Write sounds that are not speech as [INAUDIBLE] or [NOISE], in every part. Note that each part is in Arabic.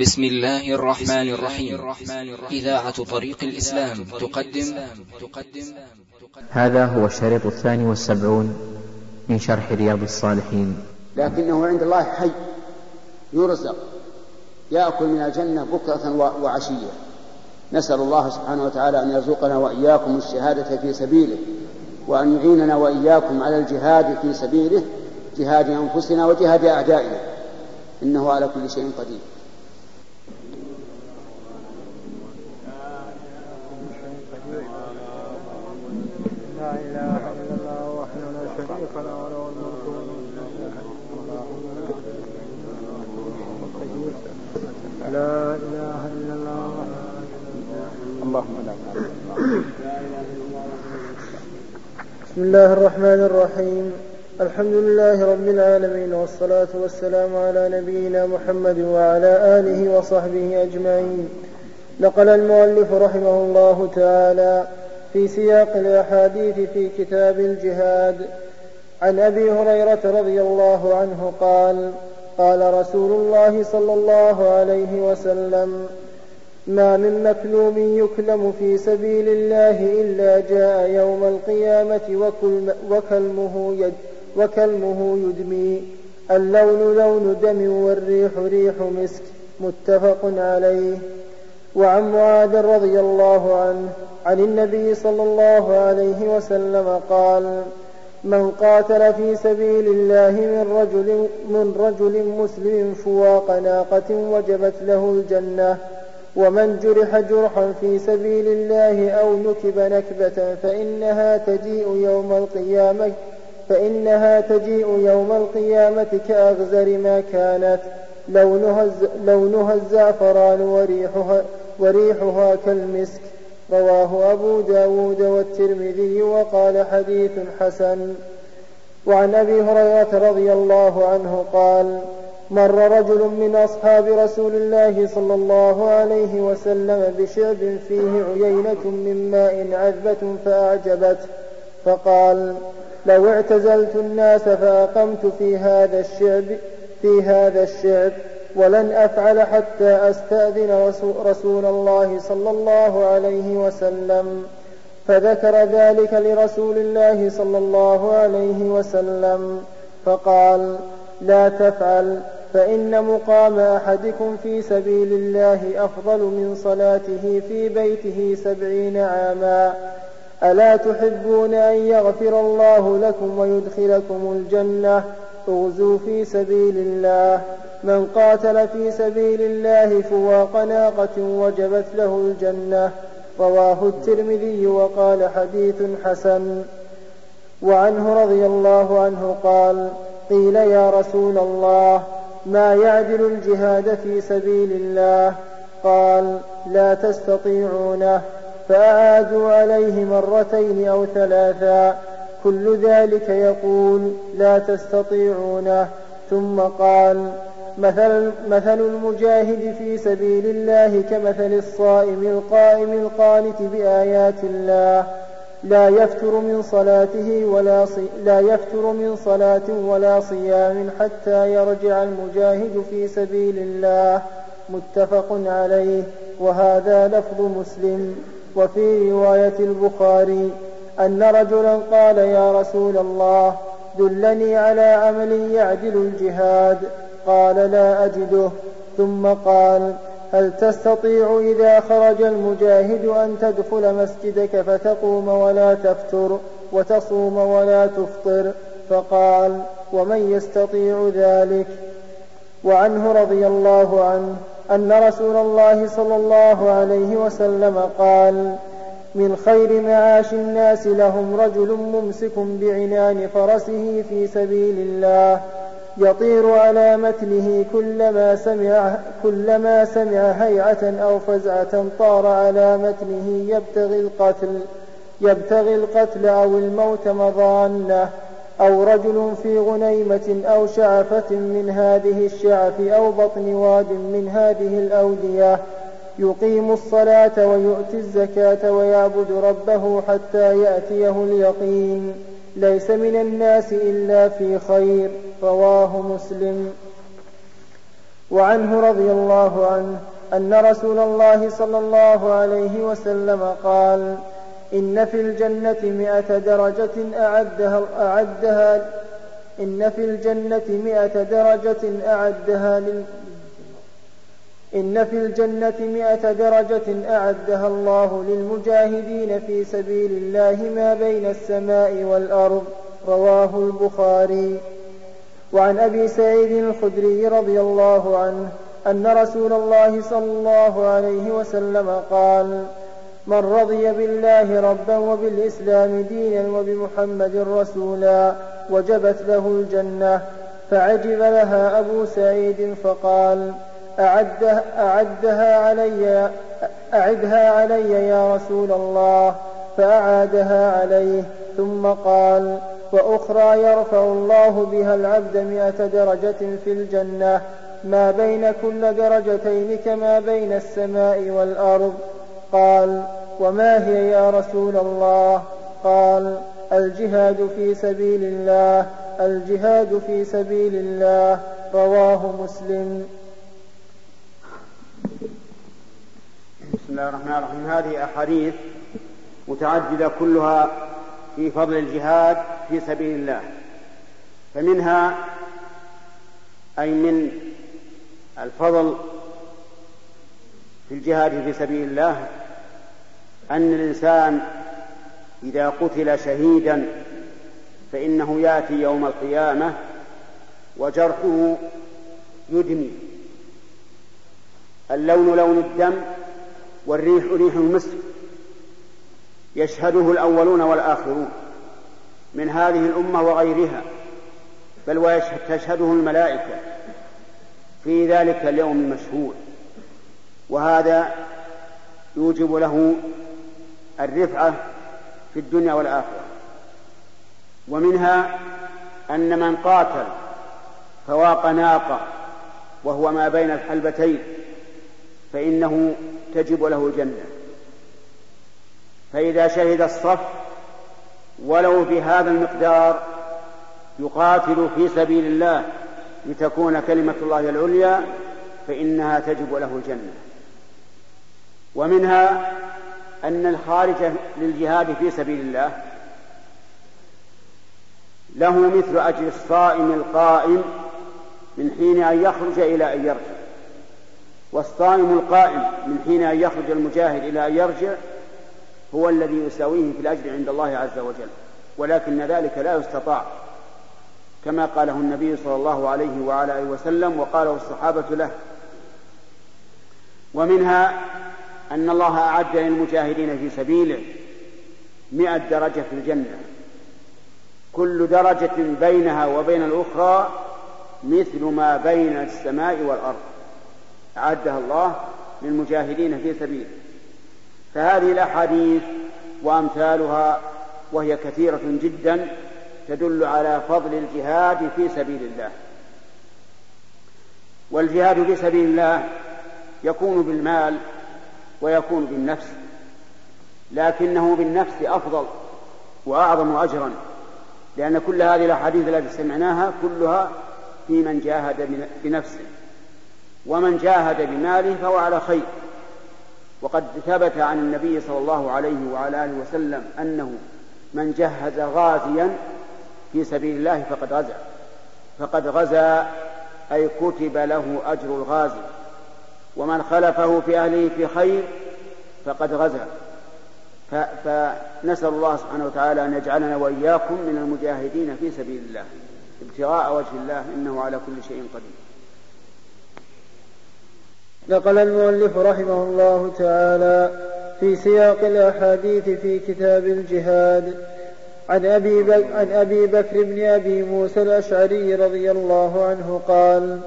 بسم الله الرحمن الرحيم. إذاعة طريق الإسلام تقدم. هذا هو الشريط الثاني والسبعون من شرح رياض الصالحين. لكنه عند الله حي يرزق يأكل من الجنة بكرة وعشية. نسأل الله سبحانه وتعالى أن يرزقنا وإياكم الشهادة في سبيله وأن يعيننا وإياكم على الجهاد في سبيله جهاد أنفسنا وجهاد أعدائنا. إنه على كل شيء قدير لا إله إلا الله وحده لا شريك له وله الملك لا إله إلا الله اللهم لا بسم الله الرحمن الرحيم. الحمد لله رب العالمين والصلاة والسلام على نبينا محمد وعلى آله وصحبه أجمعين. نقل المؤلف رحمه الله تعالى في سياق الأحاديث في كتاب الجهاد. عن أبي هريرة رضي الله عنه قال قال رسول الله صلى الله عليه وسلم ما من مكلوم يكلم في سبيل الله إلا جاء يوم القيامة وكلمه, يد وكلمه يدمي. اللون لون دم والريح ريح مسك متفق عليه. وعن معاذ رضي الله عنه عن النبي صلى الله عليه وسلم قال من قاتل في سبيل الله من رجل من رجل مسلم فواق ناقة وجبت له الجنة ومن جرح جرحا في سبيل الله أو نكب نكبة فإنها تجيء يوم القيامة فإنها تجيء يوم القيامة كأغزر ما كانت. لونها, لونها الزعفران وريحها, وريحها كالمسك. رواه أبو داود والترمذي وقال حديث حسن. وعن أبي هريرة رضي الله عنه قال مر رجل من أصحاب رسول الله صلى الله عليه وسلم بشعب فيه عيينة من ماء عذبة فأعجبته فقال لو اعتزلت الناس فأقمت في هذا الشعب في هذا الشعب ولن أفعل حتى أستأذن رسول الله صلى الله عليه وسلم. فذكر ذلك لرسول الله صلى الله عليه وسلم فقال لا تفعل فإن مقام أحدكم في سبيل الله أفضل من صلاته في بيته سبعين عاما. ألا تحبون أن يغفر الله لكم ويدخلكم الجنة؟ اغزوا في سبيل الله. من قاتل في سبيل الله فواق ناقة وجبت له الجنة. رواه الترمذي وقال حديث حسن. وعنه رضي الله عنه قال قيل يا رسول الله ما يعدل الجهاد في سبيل الله؟ قال لا تستطيعونه. فأعادوا عليه مرتين أو ثلاثا. كل ذلك يقول لا تستطيعونه. ثم قال مثل, مثل المجاهد في سبيل الله كمثل الصائم القائم القانت بآيات الله. لا يفتر من صلاته ولا صي... لا يفتر من صلاة ولا صيام حتى يرجع المجاهد في سبيل الله متفق عليه. وهذا لفظ مسلم. وفي رواية البخاري أن رجلا قال يا رسول الله دلني على عمل يعدل الجهاد. قال لا أجده. ثم قال هل تستطيع إذا خرج المجاهد أن تدخل مسجدك فتقوم ولا تفتر وتصوم ولا تفطر؟ فقال ومن يستطيع ذلك؟ وعنه رضي الله عنه أن رسول الله صلى الله عليه وسلم قال من خير معاش الناس لهم رجل ممسك بعنان فرسه في سبيل الله يطير على متنه كلما سمع كلما سمع هيعة أو فزعة طار على متنه يبتغي القتل يبتغي القتل أو الموت مضانة أو رجل في غنيمة أو شعفة من هذه الشعف أو بطن واد من هذه الأودية. يقيم الصلاة ويؤتي الزكاة ويعبد ربه حتى يأتيه اليقين. ليس من الناس إلا في خير. رواه مسلم. وعنه رضي الله عنه أن رسول الله صلى الله عليه وسلم قال إن في الجنة مئة درجة أعدها, أعدها إن في الجنة مئة درجة أعدها لل إن في الجنة مئة درجة أعدها الله للمجاهدين في سبيل الله ما بين السماء والأرض. رواه البخاري. وعن أبي سعيد الخدري رضي الله عنه أن رسول الله صلى الله عليه وسلم قال من رضي بالله ربا وبالإسلام دينا وبمحمد رسولا وجبت له الجنة فعجب لها أبو سعيد فقال أعدها, علي أعدها علي يا رسول الله فأعادها عليه ثم قال وأخرى يرفع الله بها العبد مئة درجة في الجنة. ما بين كل درجتين كما بين السماء والأرض. قال وما هي يا رسول الله؟ قال الجهاد في سبيل الله. الجهاد في سبيل الله. رواه مسلم. بسم الله الرحمن الرحيم. هذه أحاديث متعددة كلها في فضل الجهاد في سبيل الله. فمنها أي من الفضل في الجهاد في سبيل الله أن الإنسان إذا قتل شهيدا فإنه يأتي يوم القيامة وجرحه يدمي. اللون لون الدم والريح ريح المسك. يشهده الأولون والآخرون من هذه الأمة وغيرها بل وتشهده الملائكة في ذلك اليوم المشهود وهذا يوجب له الرفعة في الدنيا والآخرة. ومنها أن من قاتل فواق ناقة وهو ما بين الحلبتين فإنه تجب له الجنة. فإذا شهد الصف ولو بهذا المقدار يقاتل في سبيل الله لتكون كلمة الله العليا فإنها تجب له الجنة. ومنها أن الخارج للجهاد في سبيل الله له مثل أجر الصائم القائم من حين أن يخرج إلى أن يرجع والصائم القائم من حين أن يخرج المجاهد إلى أن يرجع هو الذي يساويه في الأجر عند الله عز وجل ولكن ذلك لا يستطاع. كما قاله النبي صلى الله عليه وعلى آله وسلم وقاله الصحابة له ومنها أن الله أعد للمجاهدين في سبيله مئة درجة في الجنة كل درجة بينها وبين الأخرى مثل ما بين السماء والأرض. أعدها الله للمجاهدين في سبيله. فهذه الأحاديث وأمثالها وهي كثيرة جدا تدل على فضل الجهاد في سبيل الله. والجهاد في سبيل الله يكون بالمال ويكون بالنفس لكنه بالنفس أفضل وأعظم أجرا لأن كل هذه الأحاديث التي سمعناها كلها في من جاهد بنفسه ومن جاهد بماله فهو على خير. وقد ثبت عن النبي صلى الله عليه وعلى آله وسلم أنه من جهز غازيا في سبيل الله فقد غزا. فقد غزا أي كتب له أجر الغازي. ومن خلفه في أهله في خير فقد غزا. فنسأل الله سبحانه وتعالى أن يجعلنا وإياكم من المجاهدين في سبيل الله. ابتغاء وجه الله إنه على كل شيء قدير. نقل المؤلف رحمه الله تعالى في سياق الأحاديث في كتاب الجهاد عن أبي, بك عن أبي بكر بن أبي موسى الأشعري رضي الله عنه قال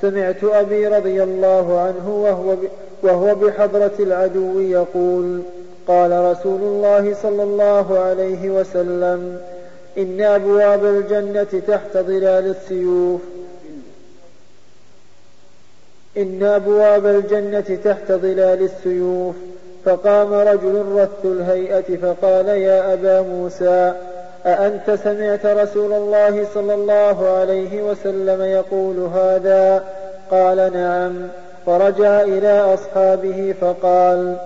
سمعت أبي رضي الله عنه وهو, وهو بحضرة العدو يقول قال رسول الله صلى الله عليه وسلم إن أبواب الجنة تحت ظلال السيوف. إن أبواب الجنة تحت ظلال السيوف. فقام رجل رث الهيئة فقال يا أبا موسى أأنت سمعت رسول الله صلى الله عليه وسلم يقول هذا؟ قال نعم. فرجع إلى أصحابه فقال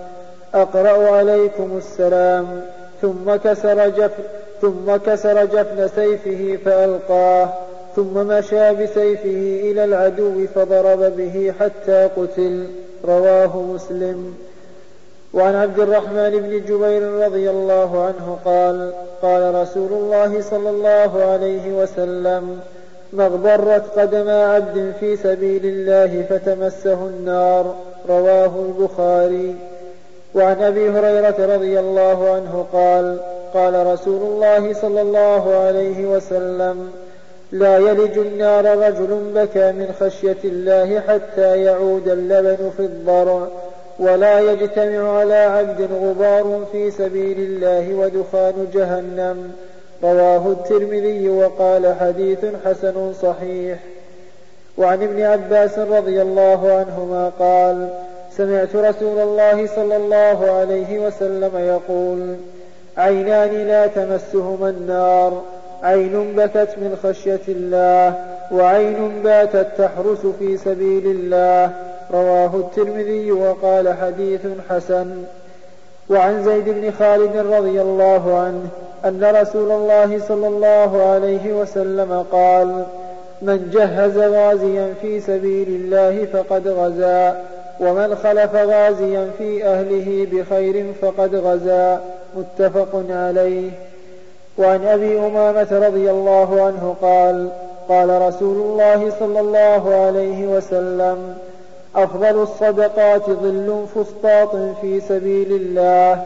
أقرأ عليكم السلام. ثم كسر جفن ثم كسر جفن سيفه فألقاه. ثم مشى بسيفه إلى العدو فضرب به حتى قتل. رواه مسلم. وعن عبد الرحمن بن جبير رضي الله عنه قال قال رسول الله صلى الله عليه وسلم ما اغبرت قدم عبد في سبيل الله فتمسه النار رواه البخاري. وعن أبي هريرة رضي الله عنه قال قال رسول الله صلى الله عليه وسلم لا يلج النار رجل بكى من خشية الله حتى يعود اللبن في الضرع ولا يجتمع على عبد غبار في سبيل الله ودخان جهنم. رواه الترمذي وقال حديث حسن صحيح. وعن ابن عباس رضي الله عنهما قال سمعت رسول الله صلى الله عليه وسلم يقول عينان لا تمسهما النار. عين بكت من خشية الله وعين باتت تحرس في سبيل الله. رواه الترمذي وقال حديث حسن. وعن زيد بن خالد رضي الله عنه أن رسول الله صلى الله عليه وسلم قال من جهز غازيا في سبيل الله فقد غزا ومن خلف غازيا في أهله بخير فقد غزا. متفق عليه. وعن أبي أمامة رضي الله عنه قال قال رسول الله صلى الله عليه وسلم أفضل الصدقات ظل فسطاط في سبيل الله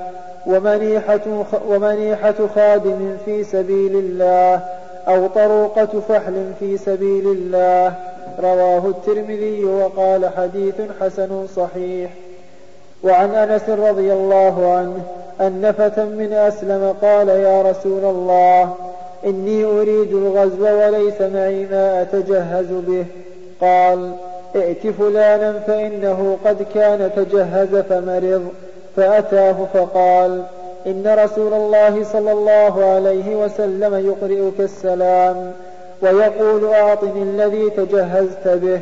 ومنيحة, ومنيحة خادم في سبيل الله أو طروقة فحل في سبيل الله. رواه الترمذي وقال حديث حسن صحيح. وعن أنس رضي الله عنه أن فتى من أسلم قال يا رسول الله إني أريد الغزو وليس معي ما أتجهز به. قال ائت فلانا فإنه قد كان تجهز فمرض فأتاه فقال إن رسول الله صلى الله عليه وسلم يقرئك السلام ويقول أعطني الذي تجهزت به.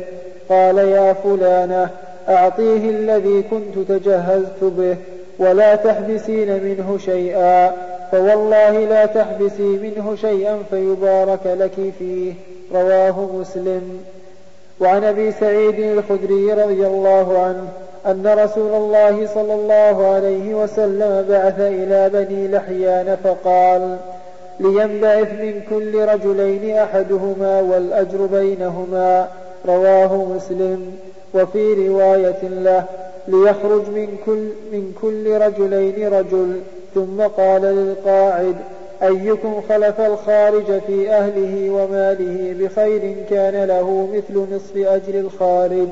قال يا فلانة أعطيه الذي كنت تجهزت به ولا تحبسين منه شيئا فوالله لا تحبسي منه شيئا فيبارك لك فيه رواه مسلم. وعن أبي سعيد الخدري رضي الله عنه أن رسول الله صلى الله عليه وسلم بعث إلى بني لحيان فقال لينبعث من كل رجلين أحدهما والأجر بينهما رواه مسلم. وفي رواية له ليخرج من كل من كل رجلين رجل. ثم قال للقاعد أيكم خلف الخارج في أهله وماله بخير كان له مثل نصف أجر الخارج.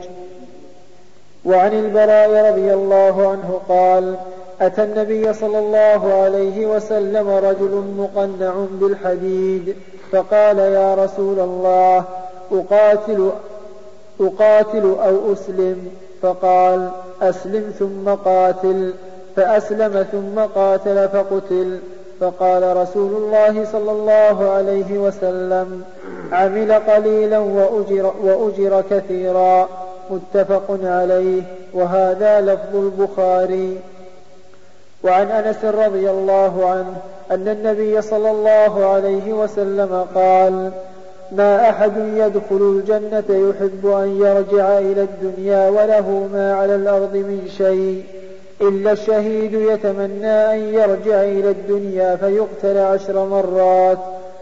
وعن البراء رضي الله عنه قال أتى النبي صلى الله عليه وسلم رجل مقنع بالحديد فقال يا رسول الله أقاتل أقاتل أو أسلم؟ فقال أسلم ثم قاتل. فأسلم ثم قاتل فقتل. فقال رسول الله صلى الله عليه وسلم عمل قليلا وأجر, وأجر كثيرا. متفق عليه. وهذا لفظ البخاري. وعن أنس رضي الله عنه أن النبي صلى الله عليه وسلم قال ما أحد يدخل الجنة يحب أن يرجع إلى الدنيا وله ما على الأرض من شيء. إلا الشهيد يتمنى أن يرجع إلى الدنيا فيقتل عشر مرات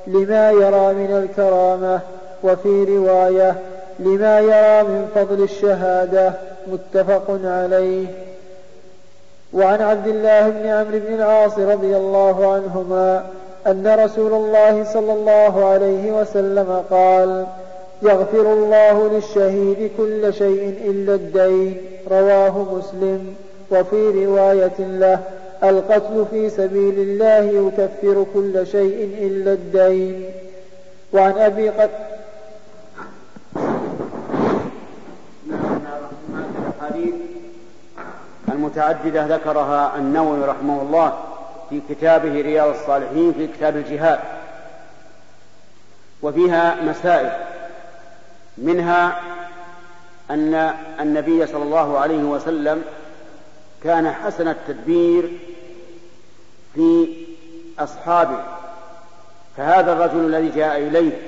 لما يرى من الكرامة. وفي رواية لما يرى من فضل الشهادة متفق عليه. وعن عبد الله بن عمرو بن العاص رضي الله عنهما أن رسول الله صلى الله عليه وسلم قال يغفر الله للشهيد كل شيء إلا الدين رواه مسلم. وفي رواية له القتل في سبيل الله يكفر كل شيء إلا الدين. وعن أبي قد المتعددة ذكرها النووي رحمه الله. في كتابه رياض الصالحين في كتاب الجهاد وفيها مسائل منها أن النبي صلى الله عليه وسلم كان حسن التدبير في أصحابه فهذا الرجل الذي جاء إليه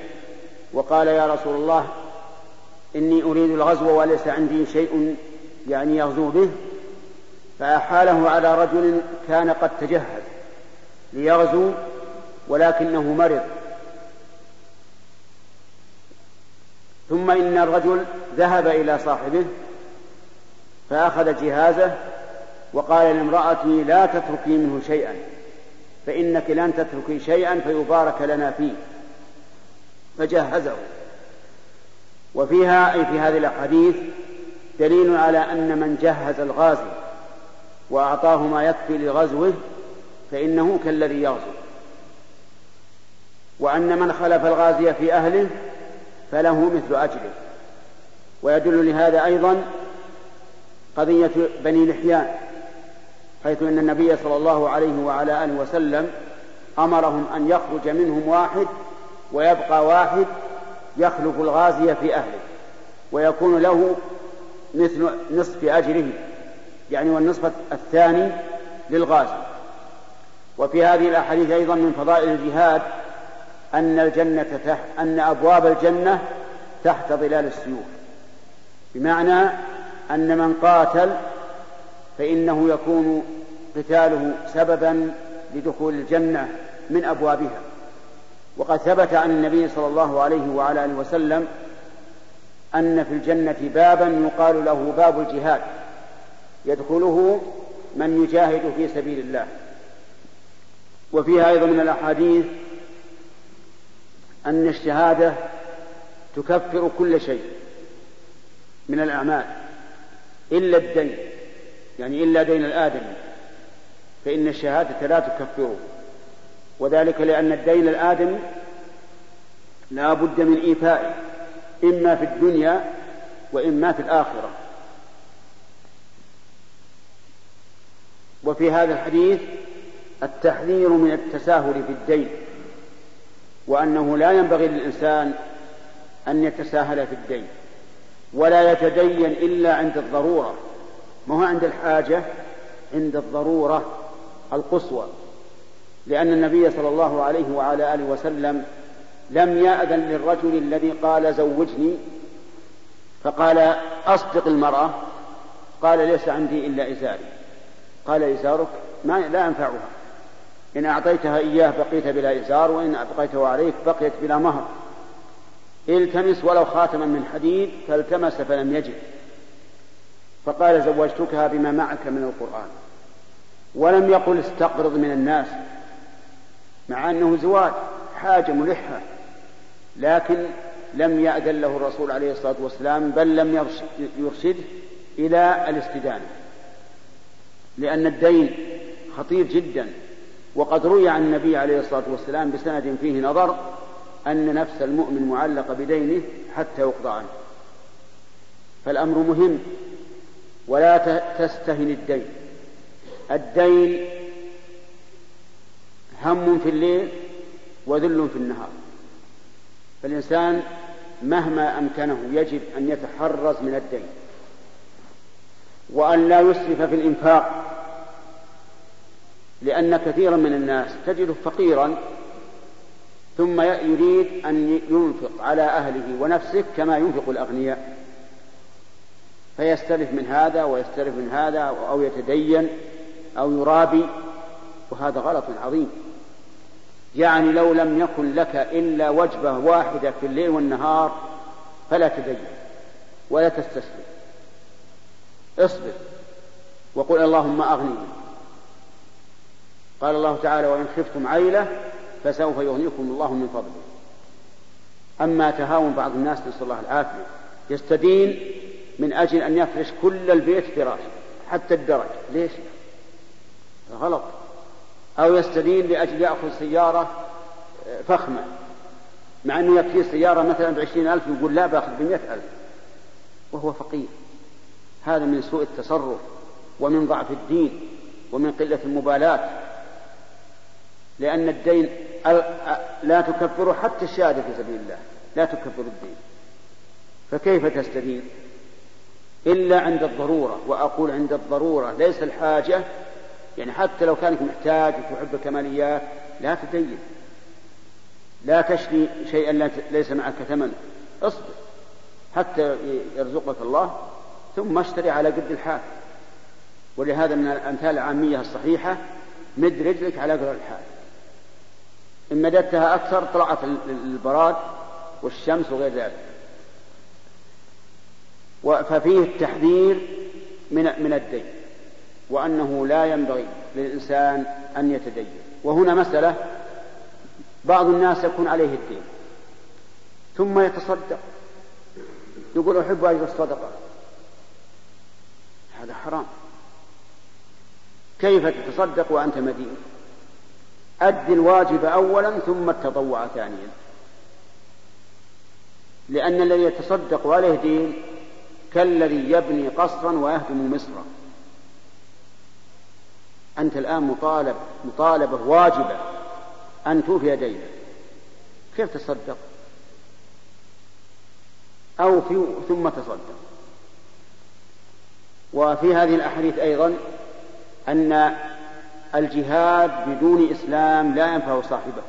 وقال يا رسول الله إني أريد الغزو وليس عندي شيء يعني يغزو به فأحاله على رجل كان قد تجهز. ليغزو ولكنه مرض. ثم إن الرجل ذهب إلى صاحبه فأخذ جهازه وقال لامرأته لا تتركي منه شيئا فإنك لن تتركي شيئا فيبارك لنا فيه. فجهزه. وفيها أي في هذه الأحاديث دليل على أن من جهز الغازي وأعطاه ما يكفي لغزوه فإنه كالذي يغزو. وأن من خلف الغازي في أهله فله مثل أجره ويدل لهذا أيضا قضية بني لحيان حيث أن النبي صلى الله عليه وعلى آله وسلم أمرهم أن يخرج منهم واحد ويبقى واحد يخلف الغازي في أهله ويكون له مثل نصف أجره يعني والنصف الثاني للغازي. وفي هذه الأحاديث أيضا من فضائل الجهاد أن الجنة تحت أن أبواب الجنة تحت ظلال السيوف. بمعنى أن من قاتل فإنه يكون قتاله سببا لدخول الجنة من أبوابها. وقد ثبت عن النبي صلى الله عليه وعلى آله وسلم أن في الجنة بابا يقال له باب الجهاد يدخله من يجاهد في سبيل الله. وفيها أيضا من الأحاديث أن الشهادة تكفر كل شيء من الأعمال إلا الدين يعني إلا دين الآدمي فإن الشهادة لا تكفره وذلك لأن الدين الآدمي لا بد من إيفائه إما في الدنيا وإما في الآخرة. وفي هذا الحديث التحذير من التساهل في الدين وأنه لا ينبغي للإنسان أن يتساهل في الدين ولا يتدين إلا عند الضرورة ما هو عند الحاجة؟ عند الضرورة القصوى لأن النبي صلى الله عليه وعلى آله وسلم لم يأذن للرجل الذي قال زوجني فقال أصدق المرأة قال ليس عندي إلا إزاري قال إزارك ما لا ينفعها إن أعطيتها إياه بقيت بلا إزار وإن أبقيته عليك بقيت بلا مهر. التمس ولو خاتما من حديد فالتمس فلم يجد. فقال زوجتكها بما معك من القرآن. ولم يقل استقرض من الناس مع أنه زواج حاجة ملحة. لكن لم يأذن له الرسول عليه الصلاة والسلام بل لم يرشده إلى الاستدانة. لأن الدين خطير جدا. وقد روي عن النبي عليه الصلاة والسلام بسند فيه نظر أن نفس المؤمن معلقة بدينه حتى يقضى عنه. فالأمر مهم. ولا تستهن الدين. الدين هم في الليل وذل في النهار. فالإنسان مهما أمكنه يجب أن يتحرز من الدين. وأن لا يسرف في الإنفاق. لأن كثيرا من الناس تجده فقيرا ثم يريد أن ينفق على أهله ونفسه كما ينفق الأغنياء. فيستلف من هذا ويستلف من هذا أو يتدين أو يرابي وهذا غلط عظيم. يعني لو لم يكن لك إلا وجبة واحدة في الليل والنهار فلا تدين ولا تستسلم. اصبر وقل اللهم أغنني. قال الله تعالى وإن خفتم عيلة فسوف يغنيكم الله من فضله. أما تهاون بعض الناس نسأل الله العافية. يستدين من أجل أن يفرش كل البيت فراش حتى الدرج. ليش؟ غلط. أو يستدين لأجل يأخذ سيارة آه، فخمة. مع أنه يكفي سيارة مثلا بعشرين ألف يقول لا بأخذ بمئة ألف. وهو فقير. هذا من سوء التصرف ومن ضعف الدين ومن قلة المبالاة. لأن الدين لا تكفر حتى الشهادة في سبيل الله. لا تكفر الدين. فكيف تستدين؟ إلا عند الضرورة. وأقول عند الضرورة. ليس الحاجة. يعني حتى لو كانك محتاج وتحب الكماليات لا تدين. لا تشري شيئا ليس معك ثمن. اصبر حتى يرزقك الله ثم اشتري على قد الحال. ولهذا من الأمثال العامية الصحيحة مد رجلك على قدر الحال. إن مددتها أكثر طلعت البراد والشمس وغير ذلك. ففيه التحذير من من الدين وأنه لا ينبغي للإنسان أن يتدين. وهنا مسألة بعض الناس يكون عليه الدين ثم يتصدق. يقول أحب أجر الصدقة هذا حرام. كيف تتصدق وأنت مدين؟ أد الواجب أولا ثم التطوع ثانيا. لأن الذي يتصدق وعليه دين كالذي يبني قصرا ويهدم مصرا. أنت الآن مطالب مطالبة واجبة أن توفي دينك. كيف تصدق؟ أو في ثم تصدق. وفي هذه الأحاديث أيضا أن الجهاد بدون إسلام لا ينفع صاحبه.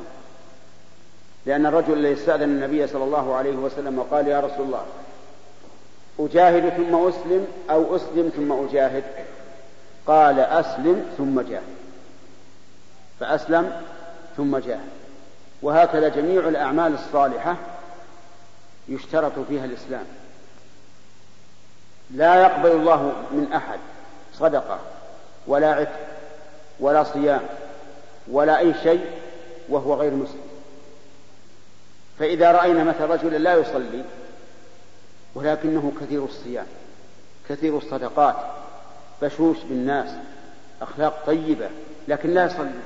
لأن الرجل الذي استأذن النبي صلى الله عليه وسلم وقال يا رسول الله أجاهد ثم أسلم أو أسلم ثم أجاهد؟ قال أسلم ثم جاهد. فأسلم ثم جاهد. وهكذا جميع الأعمال الصالحة يشترط فيها الإسلام. لا يقبل الله من أحد صدقة ولا عتق. ولا صيام ولا أي شيء وهو غير مسلم. فإذا رأينا مثلا رجلا لا يصلي ولكنه كثير الصيام كثير الصدقات بشوش بالناس أخلاق طيبة لكن لا يصلي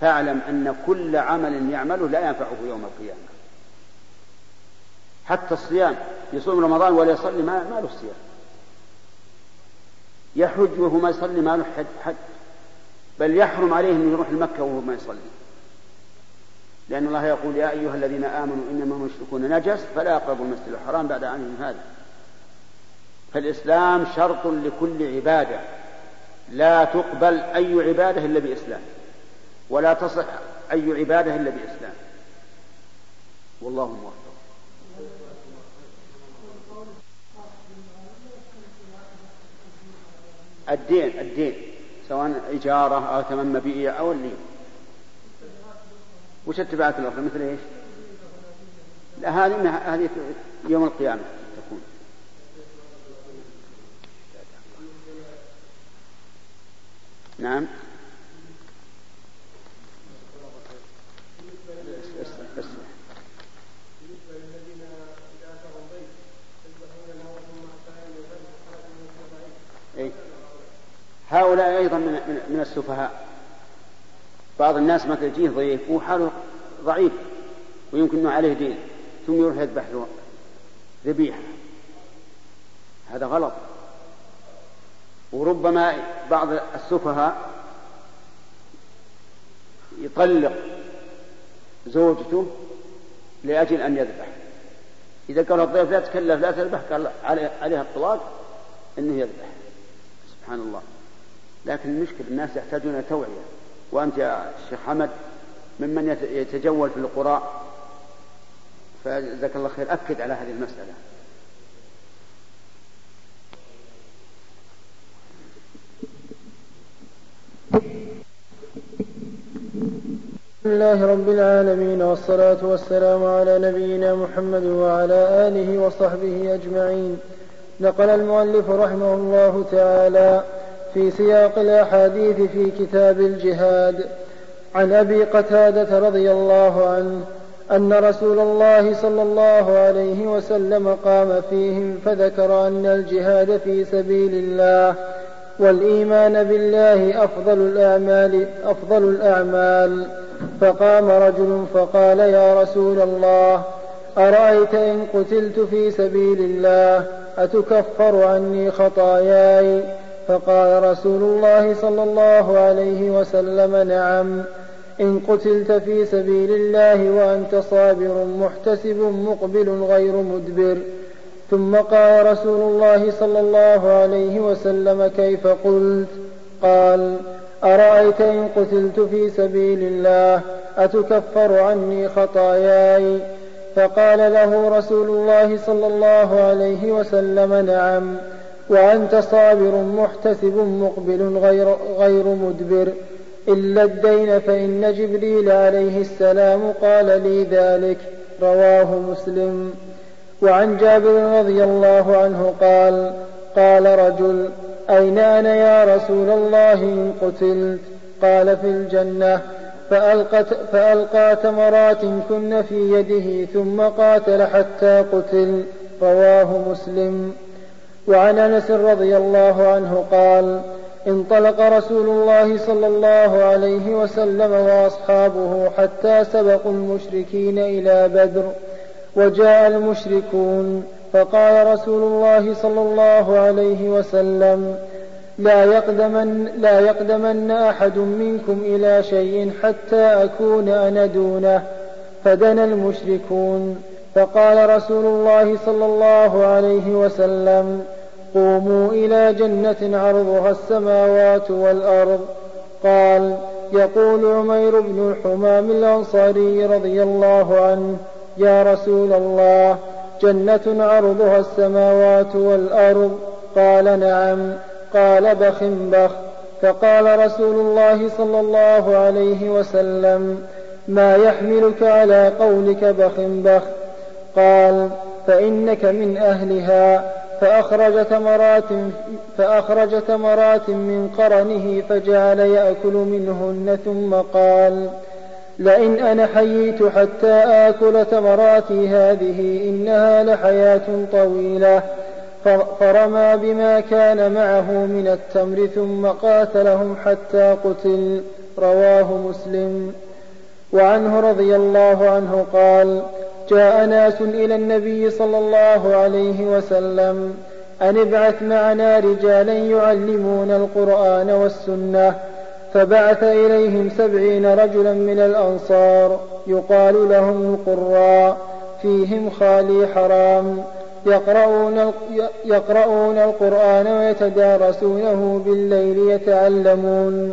فاعلم أن كل عمل يعمله لا ينفعه يوم القيامة. حتى الصيام يصوم رمضان ولا يصلي ما, ما له صيام. يحج وهو ما يصلي ما له حج بل يحرم عليه أن يروح لمكة وهو ما يصلي لأن الله يقول يا أيها الذين آمنوا إنما المشركون نجس فلا يقربوا المسجد الحرام بعد عنهم هذا. فالإسلام شرط لكل عبادة. لا تقبل أي عبادة إلا بإسلام. ولا تصح أي عبادة إلا بإسلام. والله موفق. الدين الدين. سواء إجارة أو ثمن مبيع أو اللي. وش التبعات الأخرى؟ مثل إيش؟ لا هذه هذه يوم القيامة تكون. نعم. هؤلاء أيضا من, من السفهاء. بعض الناس مثل يجيه ضيف وحاله ضعيف ويمكن أنه عليه دين ثم يروح يذبح له ذبيحة. هذا غلط. وربما بعض السفهاء يطلق زوجته لأجل أن يذبح. إذا قال الضيف لا تكلف لا تذبح قال عليها الطلاق أنه يذبح. سبحان الله. لكن المشكلة الناس يحتاجون توعية. وأنت يا شيخ حمد ممن يتجول في القرى فجزاك الله خير أكد على هذه المسألة. بسم الله رب العالمين والصلاة والسلام على نبينا محمد وعلى آله وصحبه أجمعين. نقل المؤلف رحمه الله تعالى في سياق الأحاديث في كتاب الجهاد عن أبي قتادة رضي الله عنه أن رسول الله صلى الله عليه وسلم قام فيهم فذكر أن الجهاد في سبيل الله والإيمان بالله أفضل الأعمال أفضل الأعمال. فقام رجل فقال يا رسول الله أرأيت إن قتلت في سبيل الله؟ أتكفر عني خطاياي؟ فقال رسول الله صلى الله عليه وسلم نعم إن قتلت في سبيل الله وأنت صابر محتسب مقبل غير مدبر. ثم قال رسول الله صلى الله عليه وسلم كيف قلت؟ قال أرأيت إن قتلت في سبيل الله أتكفر عني خطاياي؟ فقال له رسول الله صلى الله عليه وسلم نعم. وأنت صابر محتسب مقبل غير, غير مدبر. إلا الدين فإن جبريل عليه السلام قال لي ذلك. رواه مسلم. وعن جابر رضي الله عنه قال قال رجل أين أنا يا رسول الله إن قتلت؟ قال في الجنة. فألقت فألقى تمرات كن في يده ثم قاتل حتى قتل. رواه مسلم. وعن انس رضي الله عنه قال انطلق رسول الله صلى الله عليه وسلم واصحابه حتى سبقوا المشركين إلى بدر وجاء المشركون فقال رسول الله صلى الله عليه وسلم لا يقدمن, لا يقدمن أحد منكم إلى شيء حتى أكون أنا دونه فدنا المشركون. فقال رسول الله صلى الله عليه وسلم قوموا إلى جنة عرضها السماوات والأرض. قال يقول عمير بن الحمام الأنصاري رضي الله عنه يا رسول الله جنة عرضها السماوات والأرض؟ قال نعم. قال بخ بخ. فقال رسول الله صلى الله عليه وسلم ما يحملك على قولك بخ بخ. قال فإنك من أهلها فأخرج تمرات فأخرج تمرات من قرنه فجعل يأكل منهن ثم قال لئن أنا حييت حتى آكل تمراتي هذه إنها لحياة طويلة. فرمى بما كان معه من التمر ثم قاتلهم حتى قتل. رواه مسلم. وعنه رضي الله عنه قال جاء ناس إلى النبي صلى الله عليه وسلم أن ابعث معنا رجالا يعلمون القرآن والسنة فبعث إليهم سبعين رجلا من الأنصار يقال لهم القراء فيهم خالي حرام يقرؤون, يقرؤون القرآن ويتدارسونه بالليل يتعلمون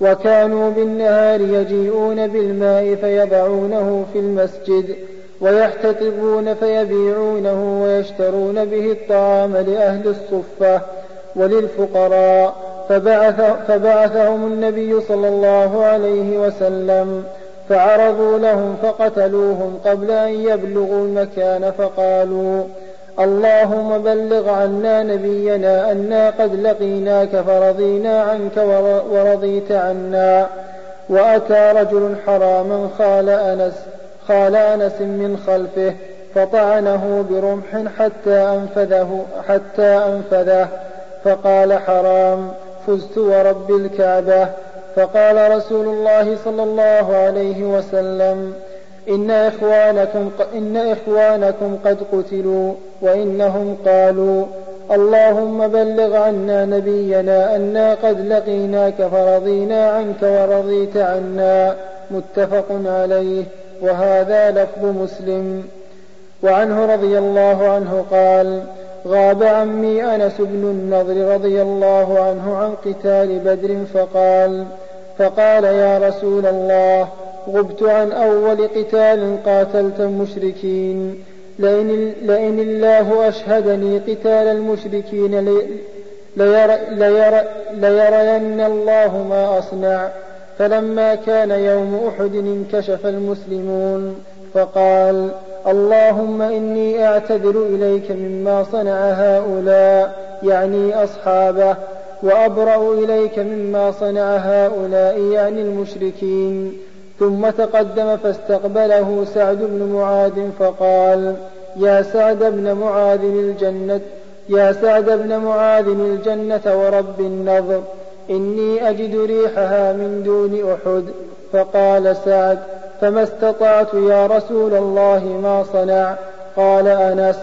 وكانوا بالنهار يجيئون بالماء فيضعونه في المسجد ويحتطبون فيبيعونه ويشترون به الطعام لأهل الصفة وللفقراء. فبعث فبعثهم النبي صلى الله عليه وسلم فعرضوا لهم فقتلوهم قبل أن يبلغوا المكان فقالوا اللهم بلغ عنا نبينا أنا قد لقيناك فرضينا عنك ورضيت عنا. وأتى رجل حراما خال أنس خال أنس من خلفه فطعنه برمح حتى أنفذه حتى أنفذه فقال حرام فزت ورب الكعبة. فقال رسول الله صلى الله عليه وسلم إن إخوانكم, إن إخوانكم قد قتلوا وإنهم قالوا اللهم بلغ عنا نبينا أنا قد لقيناك فرضينا عنك ورضيت عنا متفق عليه. وهذا لفظ مسلم. وعنه رضي الله عنه قال غاب عمي أنس بن النضر رضي الله عنه عن قتال بدر فقال فقال يا رسول الله غبت عن أول قتال قاتلت المشركين. لئن, لئن الله أشهدني قتال المشركين لير لير ليرين الله ما أصنع. فلما كان يوم أحد انكشف المسلمون فقال اللهم إني أعتذر إليك مما صنع هؤلاء يعني أصحابه وأبرأ إليك مما صنع هؤلاء يعني المشركين. ثم تقدم فاستقبله سعد بن معاذ فقال يا سعد بن معاذ الجنة يا سعد بن معاذ الجنة ورب النظر. إني أجد ريحها من دون أحد. فقال سعد فما استطعت يا رسول الله ما صنع؟ قال أنس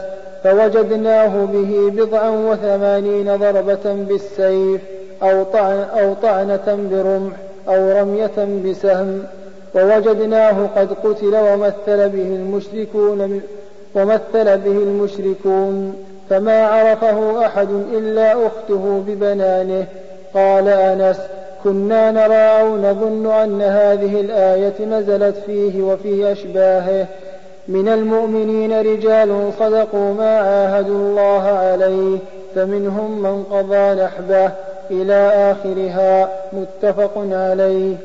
فوجدناه به بضعا وثمانين ضربة بالسيف أو, طعن أو طعنة برمح أو رمية بسهم. ووجدناه قد قتل ومثل به المشركون ومثل به المشركون. فما عرفه أحد إلا أخته ببنانه. قال أنس كنا نرى أو نظن أن هذه الآية نزلت فيه وفي أشباهه. من المؤمنين رجال صدقوا ما عاهدوا الله عليه فمنهم من قضى نحبه إلى آخرها. متفق عليه.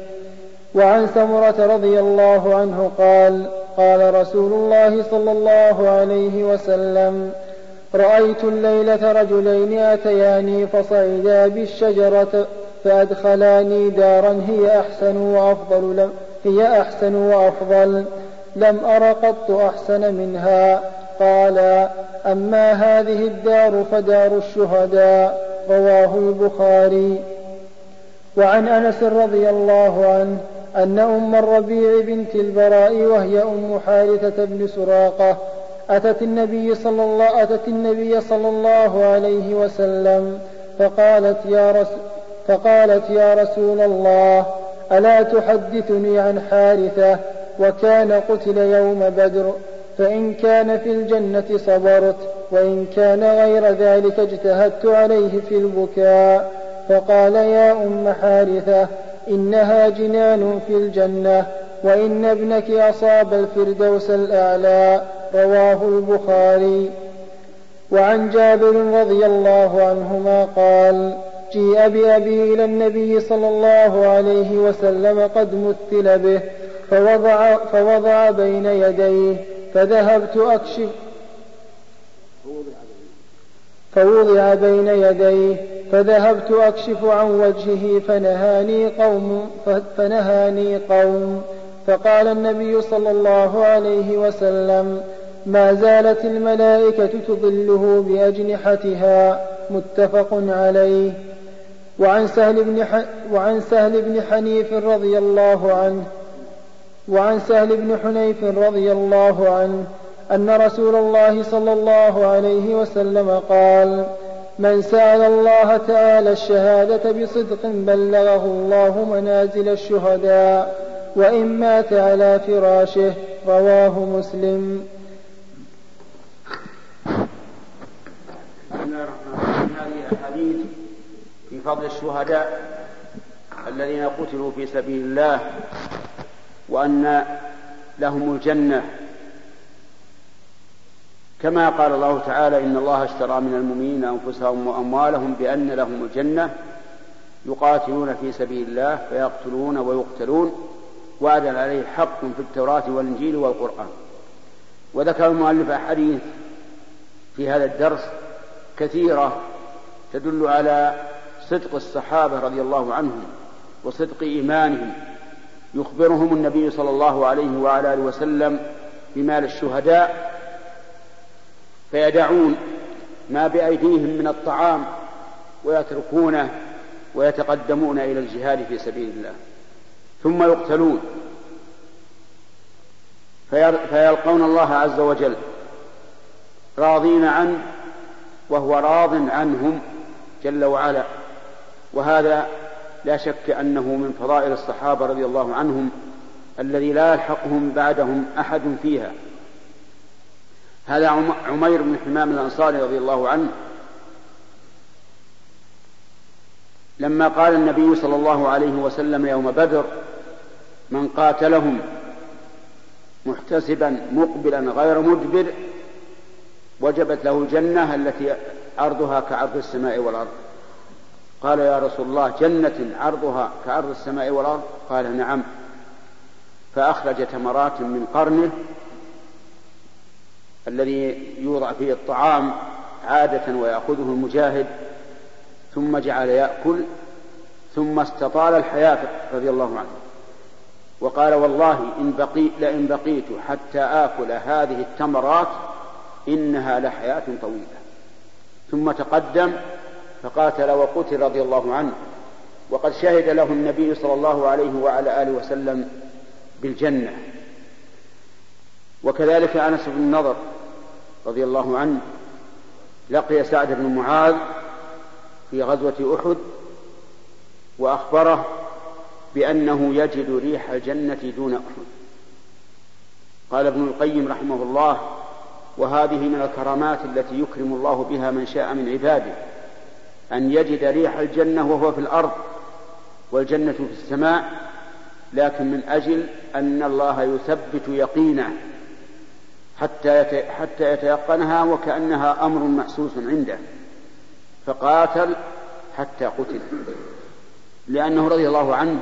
وعن سمرة رضي الله عنه قال قال رسول الله صلى الله عليه وسلم رأيت الليلة رجلين أتياني فصعدا بالشجرة فأدخلاني دارا هي أحسن وأفضل لم هي أحسن وأفضل. لم أر قط أحسن منها. قال أما هذه الدار فدار الشهداء رواه البخاري. وعن أنس رضي الله عنه أن أم الربيع بنت البراء وهي أم حارثة بن سراقة أتت النبي صلى الله أتت النبي صلى الله عليه وسلم فقالت يا رسول فقالت يا رسول الله ألا تحدثني عن حارثة وكان قتل يوم بدر؟ فإن كان في الجنة صبرت وإن كان غير ذلك اجتهدت عليه في البكاء. فقال يا أم حارثة إنها جنان في الجنة وإن ابنك أصاب الفردوس الأعلى. رواه البخاري. وعن جابر رضي الله عنهما قال جيء بأبي إلى النبي صلى الله عليه وسلم قد مثل به فوضع, فوضع بين يديه فذهبت أكشف فوضع بين يديه فذهبت أكشف عن وجهه فنهاني قوم فنهاني قوم. فقال النبي صلى الله عليه وسلم ما زالت الملائكة تظله بأجنحتها متفق عليه وعن سهل بن. وعن سهل بن حنيف رضي الله عنه وعن سهل بن حنيف رضي الله عنه أن رسول الله صلى الله عليه وسلم قال من سأل الله تعالى الشهادة بصدق بلغه الله منازل الشهداء وإن مات على فراشه رواه مسلم بسم الله الرحمن الرحيم هذه أحاديث في فضل الشهداء الذين قتلوا في سبيل الله وأن لهم الجنة. كما قال الله تعالى إن الله اشترى من المؤمنين أنفسهم وأموالهم بأن لهم الجنة يقاتلون في سبيل الله فيقتلون ويقتلون وعدا عليه حق في التوراة والإنجيل والقرآن. وذكر المؤلف أحاديث في هذا الدرس كثيرة تدل على صدق الصحابة رضي الله عنهم وصدق إيمانهم يخبرهم النبي صلى الله عليه وعلى آله وسلم بمال الشهداء فيدعون ما بأيديهم من الطعام ويتركونه ويتقدمون إلى الجهاد في سبيل الله. ثم يقتلون. فيلقون الله عز وجل راضين عنه وهو راض عنهم جل وعلا. وهذا لا شك أنه من فضائل الصحابة رضي الله عنهم الذي لا يلحقهم بعدهم أحد فيها. هذا عمير بن حمام الأنصاري رضي الله عنه لما قال النبي صلى الله عليه وسلم يوم بدر من قاتلهم محتسبا مقبلا غير مدبر وجبت له الجنة التي عرضها كعرض السماء والأرض. قال يا رسول الله جنة عرضها كعرض السماء والأرض؟ قال نعم. فأخرج تمرات من قرنه الذي يوضع فيه الطعام عادة ويأخذه المجاهد ثم جعل يأكل ثم استطال الحياة رضي الله عنه. وقال والله إن بقي لئن بقيت حتى آكل هذه التمرات إنها لحياة طويلة. ثم تقدم فقاتل وقتل رضي الله عنه. وقد شهد له النبي صلى الله عليه وعلى آله وسلم بالجنة. وكذلك أنس بن النضر رضي الله عنه لقي سعد بن معاذ في غزوة أحد وأخبره بأنه يجد ريح الجنة دون أحد. قال ابن القيم رحمه الله وهذه من الكرامات التي يكرم الله بها من شاء من عباده. أن يجد ريح الجنة وهو في الأرض والجنة في السماء لكن من أجل أن الله يثبت يقينه حتى حتى يتيقنها وكأنها أمر محسوس عنده. فقاتل حتى قتل. لأنه رضي الله عنه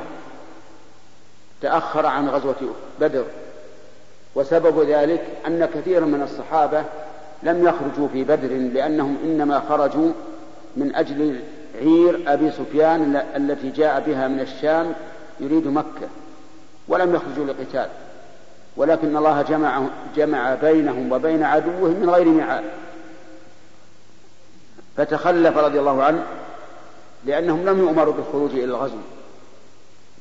تأخر عن غزوة بدر. وسبب ذلك أن كثيرا من الصحابة لم يخرجوا في بدر لأنهم إنما خرجوا من أجل عير أبي سفيان التي جاء بها من الشام يريد مكة ولم يخرجوا لقتال ولكن الله جمع جمع بينهم وبين عدوهم من غير ميعاد. فتخلف رضي الله عنه لأنهم لم يؤمروا بالخروج إلى الغزو.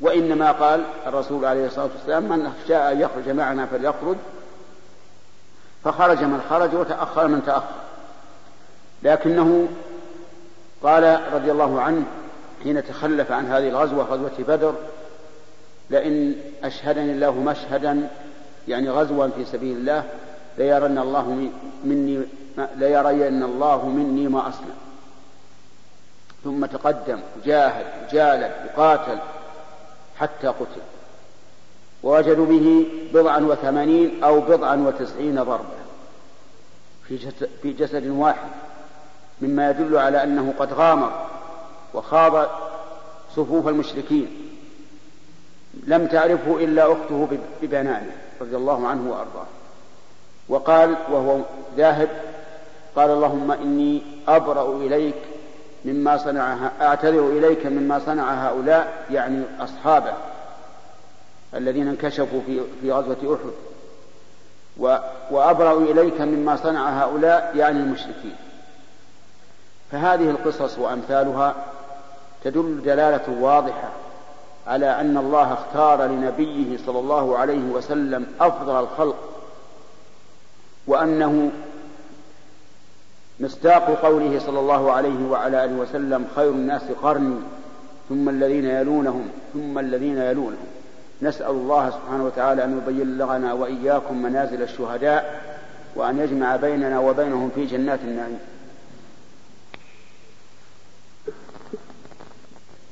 وإنما قال الرسول عليه الصلاة والسلام من شاء أن يخرج معنا فليخرج. فخرج من خرج وتأخر من تأخر. لكنه قال رضي الله عنه حين تخلف عن هذه الغزوة غزوة بدر لئن أشهدني الله مشهدا يعني غزوا في سبيل الله ليرن الله مني ليرين الله مني ما أصنع ثم تقدم جاهد جالد وقاتل حتى قتل. ووجدوا به بضعا وثمانين أو بضعا وتسعين ضربة في جسد, في جسد واحد. مما يدل على أنه قد غامر وخاض صفوف المشركين. لم تعرفه إلا أخته ببنانه رضي الله عنه وأرضاه. وقال وهو ذاهب قال اللهم إني أبرأ إليك مما صنع أعتذر إليك مما صنع هؤلاء يعني أصحابه الذين انكشفوا في في غزوة أحد. وأبرأ إليك مما صنع هؤلاء يعني المشركين. فهذه القصص وأمثالها تدل دلالة واضحة على أن الله اختار لنبيه صلى الله عليه وسلم أفضل الخلق وأنه مصداق قوله صلى الله عليه وعلى آله وسلم خير الناس قرني ثم الذين يلونهم ثم الذين يلونهم. نسأل الله سبحانه وتعالى أن يبين لنا وإياكم منازل الشهداء وأن يجمع بيننا وبينهم في جنات النعيم.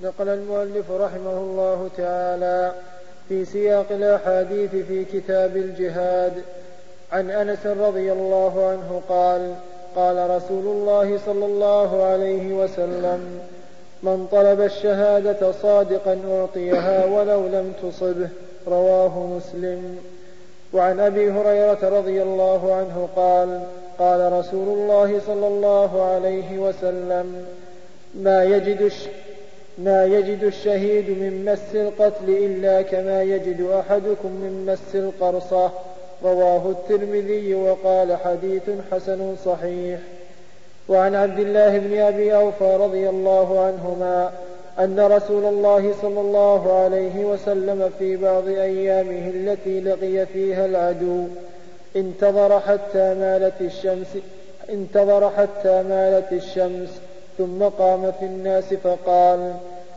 نقل المؤلف رحمه الله تعالى في سياق الأحاديث في كتاب الجهاد. عن أنس رضي الله عنه قال قال رسول الله صلى الله عليه وسلم من طلب الشهادة صادقا أعطيها ولو لم تصبه. رواه مسلم. وعن أبي هريرة رضي الله عنه قال قال رسول الله صلى الله عليه وسلم ما يجد ما يجد الشهيد من مس القتل إلا كما يجد أحدكم من مس القرصة. رواه الترمذي وقال حديث حسن صحيح. وعن عبد الله بن أبي أوفى رضي الله عنهما أن رسول الله صلى الله عليه وسلم في بعض أيامه التي لقي فيها العدو انتظر حتى مالت الشمس انتظر حتى مالت الشمس ثم قام في الناس فقال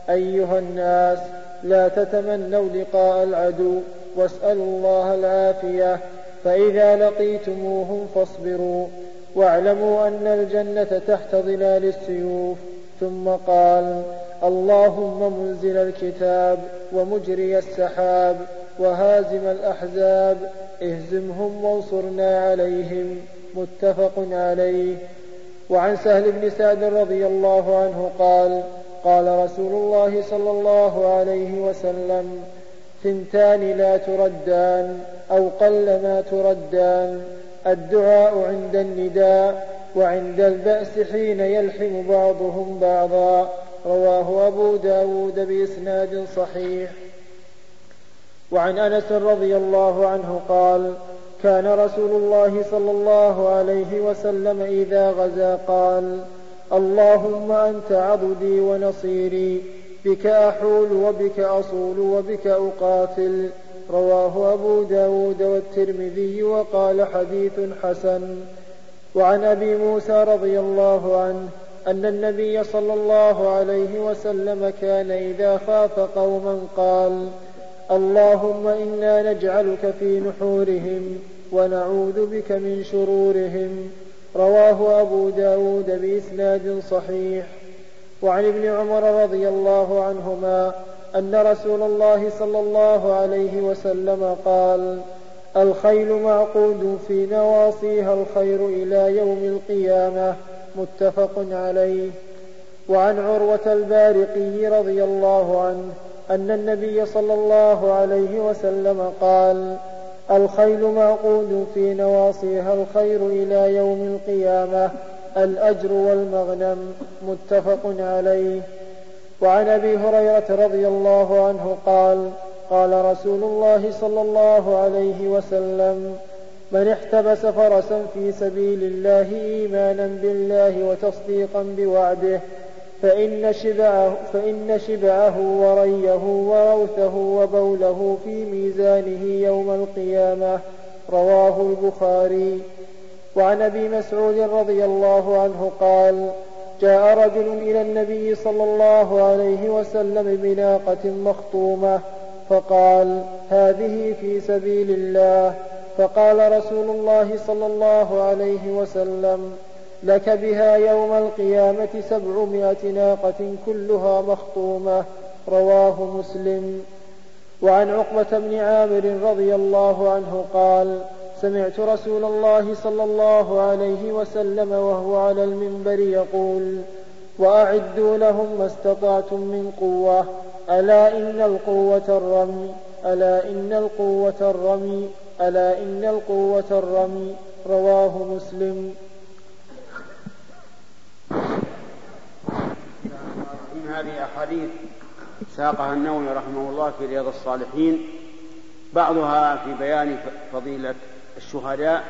أيها الناس لا تتمنوا لقاء العدو واسألوا الله العافية. فإذا لقيتموهم فاصبروا واعلموا أن الجنة تحت ظلال السيوف. ثم قال اللهم منزل الكتاب ومجري السحاب وهازم الأحزاب اهزمهم وانصرنا عليهم. متفق عليه. وعن سهل بن سعد رضي الله عنه قال قال رسول الله صلى الله عليه وسلم ثنتان لا تردان أو قل ما تردان الدعاء عند النداء وعند البأس حين يلحم بعضهم بعضا رواه أبو داود بإسناد صحيح. وعن أنس رضي الله عنه قال كان رسول الله صلى الله عليه وسلم إذا غزا قال اللهم أنت عبدي ونصيري بك أحول وبك أصول وبك أقاتل. رواه أبو داود والترمذي وقال حديث حسن. وعن أبي موسى رضي الله عنه أن النبي صلى الله عليه وسلم كان إذا خاف قوما قال اللهم إنا نجعلك في نحورهم ونعوذ بك من شرورهم. رواه أبو داود بإسناد صحيح. وعن ابن عمر رضي الله عنهما أن رسول الله صلى الله عليه وسلم قال الخيل معقود في نواصيها الخير إلى يوم القيامة متفق عليه. وعن عروة البارقي رضي الله عنه أن النبي صلى الله عليه وسلم قال الخيل معقود في نواصيها الخير إلى يوم القيامة الأجر والمغنم متفق عليه. وعن أبي هريرة رضي الله عنه قال قال رسول الله صلى الله عليه وسلم من احتبس فرسا في سبيل الله إيمانا بالله وتصديقا بوعده فإن شبعه, فإن شبعه وريه وروثه وبوله في ميزانه يوم القيامة رواه البخاري. وعن أبي مسعود رضي الله عنه قال جاء رجل إلى النبي صلى الله عليه وسلم بناقة مخطومة فقال هذه في سبيل الله. فقال رسول الله صلى الله عليه وسلم لك بها يوم القيامة سبعمائة ناقة كلها مخطومة رواه مسلم. وعن عقبة بن عامر رضي الله عنه قال سمعت رسول الله صلى الله عليه وسلم وهو على المنبر يقول وأعدوا لهم ما استطعتم من قوة. ألا إن القوة الرمي؟ ألا إن القوة الرمي؟ ألا إن القوة الرمي؟ رواه مسلم. هذه أحاديث ساقها النووي رحمه الله في رياض الصالحين بعضها في بيان فضيلة الشهداء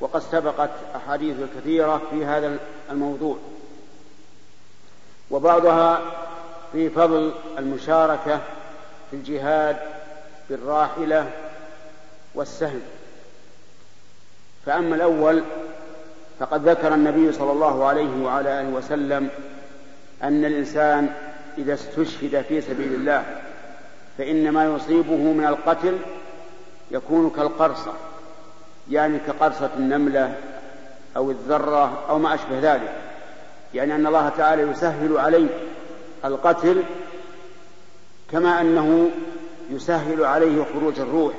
وقد سبقت أحاديث كثيرة في هذا الموضوع. وبعضها في فضل المشاركة في الجهاد بالراحلة والسهم. فأما الأول فقد ذكر النبي صلى الله عليه وعلى آله وسلم أن الإنسان إذا استشهد في سبيل الله فإن ما يصيبه من القتل يكون كالقرصة يعني كقرصة النملة أو الذرة أو ما أشبه ذلك يعني أن الله تعالى يسهل عليه القتل كما أنه يسهل عليه خروج الروح.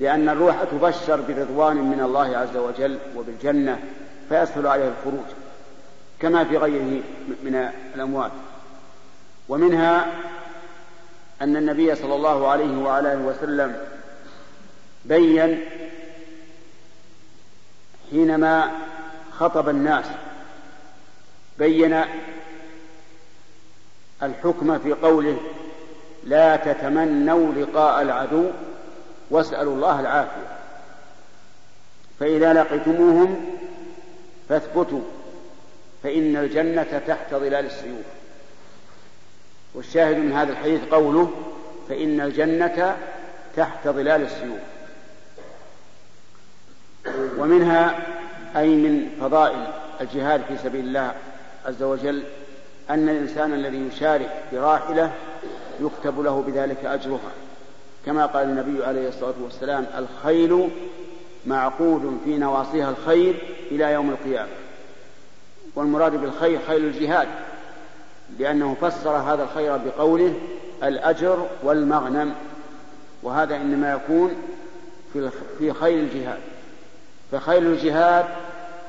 لأن الروح تبشر برضوان من الله عز وجل وبالجنة فيسهل عليه الخروج كما في غيره من الأموات. ومنها أن النبي صلى الله عليه وعلى آله وسلم بين حينما خطب الناس بين الحكم في قوله لا تتمنوا لقاء العدو واسألوا الله العافية. فإذا لقيتموهم فاثبتوا فإن الجنة تحت ظلال السيوف. والشاهد من هذا الحديث قوله فإن الجنة تحت ظلال السيوف. ومنها أي من فضائل الجهاد في سبيل الله عز وجل أن الإنسان الذي يشارك براحلة يكتب له بذلك أجرها. كما قال النبي عليه الصلاة والسلام الخيل معقود في نواصيها الخير إلى يوم القيامة. والمراد بالخير خيل الجهاد لأنه فسر هذا الخير بقوله الأجر والمغنم وهذا إنما يكون في خيل الجهاد. فخيل الجهاد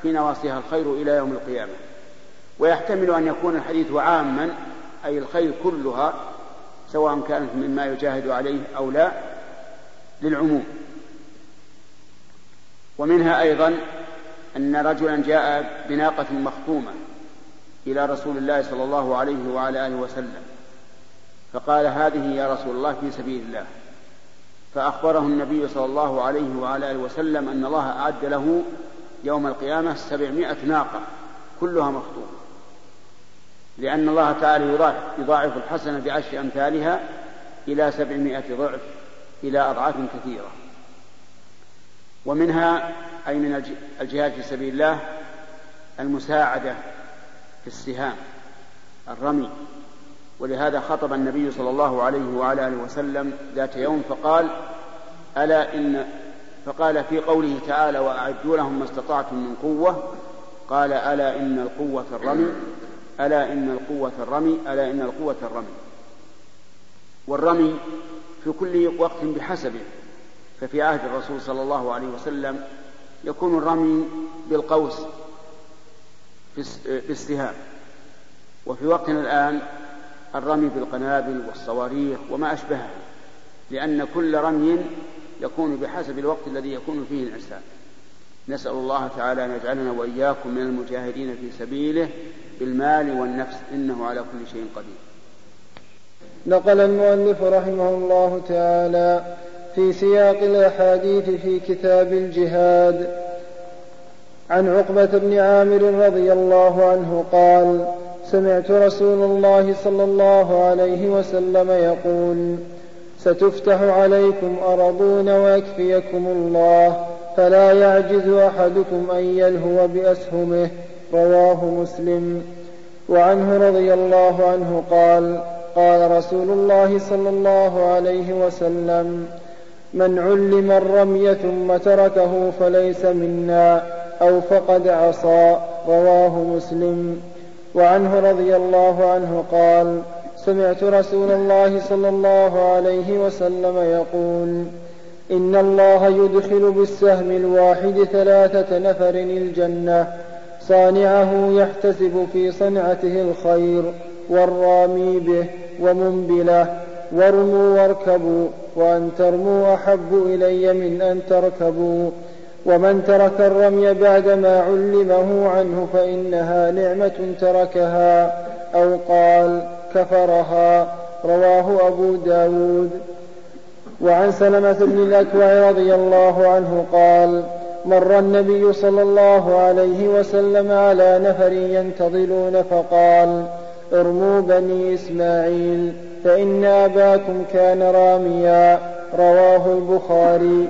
في نواصيها الخير إلى يوم القيامة. ويحتمل أن يكون الحديث عاما أي الخيل كلها سواء كانت مما يجاهد عليه أو لا للعموم. ومنها أيضا أن رجلا جاء بناقة مخطومة إلى رسول الله صلى الله عليه وعلى آله وسلم فقال هذه يا رسول الله في سبيل الله. فأخبره النبي صلى الله عليه وعلى آله وسلم أن الله أعد له يوم القيامة سبعمائة ناقة كلها مخطومة. لأن الله تعالى يضاعف, الحسنة بعشر أمثالها إلى سبعمائة ضعف إلى أضعاف كثيرة. ومنها أي من الجهاد في سبيل الله المساعدة في السهام الرمي. ولهذا خطب النبي صلى الله عليه وعلى آله وسلم ذات يوم فقال ألا ان فقال في قوله تعالى وأعدوا لهم ما استطعتم من قوة. قال ألا إن القوة الرمي ألا إن القوة الرمي ألا إن القوة الرمي. والرمي في كل وقت بحسبه. ففي عهد الرسول صلى الله عليه وسلم يكون الرمي بالقوس بالسهام وفي وقتنا الآن الرمي بالقنابل والصواريخ وما أشبهها لأن كل رمي يكون بحسب الوقت الذي يكون فيه الإنسان. نسأل الله تعالى أن يجعلنا وإياكم من المجاهدين في سبيله بالمال والنفس إنه على كل شيء قدير. نقل المؤلف رحمه الله تعالى في سياق الأحاديث في كتاب الجهاد عن عقبة بن عامر رضي الله عنه قال سمعت رسول الله صلى الله عليه وسلم يقول ستفتح عليكم أرضون ويكفيكم الله فلا يعجز أحدكم أن يلهو بأسهمه رواه مسلم. وعنه رضي الله عنه قال قال رسول الله صلى الله عليه وسلم من علم الرمي ثم تركه فليس منا أو فقد عصى. رواه مسلم. وعنه رضي الله عنه قال سمعت رسول الله صلى الله عليه وسلم يقول إن الله يدخل بالسهم الواحد ثلاثة نفر الجنة. صانعه يحتسب في صنعته الخير والرامي به ومنبله. وارموا واركبوا وأن ترموا أحب إلي من أن تركبوا. ومن ترك الرمي بعدما علمه عنه فإنها نعمة تركها. أو قال كفرها. رواه أبو داود. وعن سلمة بن الأكوع رضي الله عنه قال مر النبي صلى الله عليه وسلم على نفر ينتظلون فقال ارموا بني إسماعيل فإن أباكم كان راميا. رواه البخاري.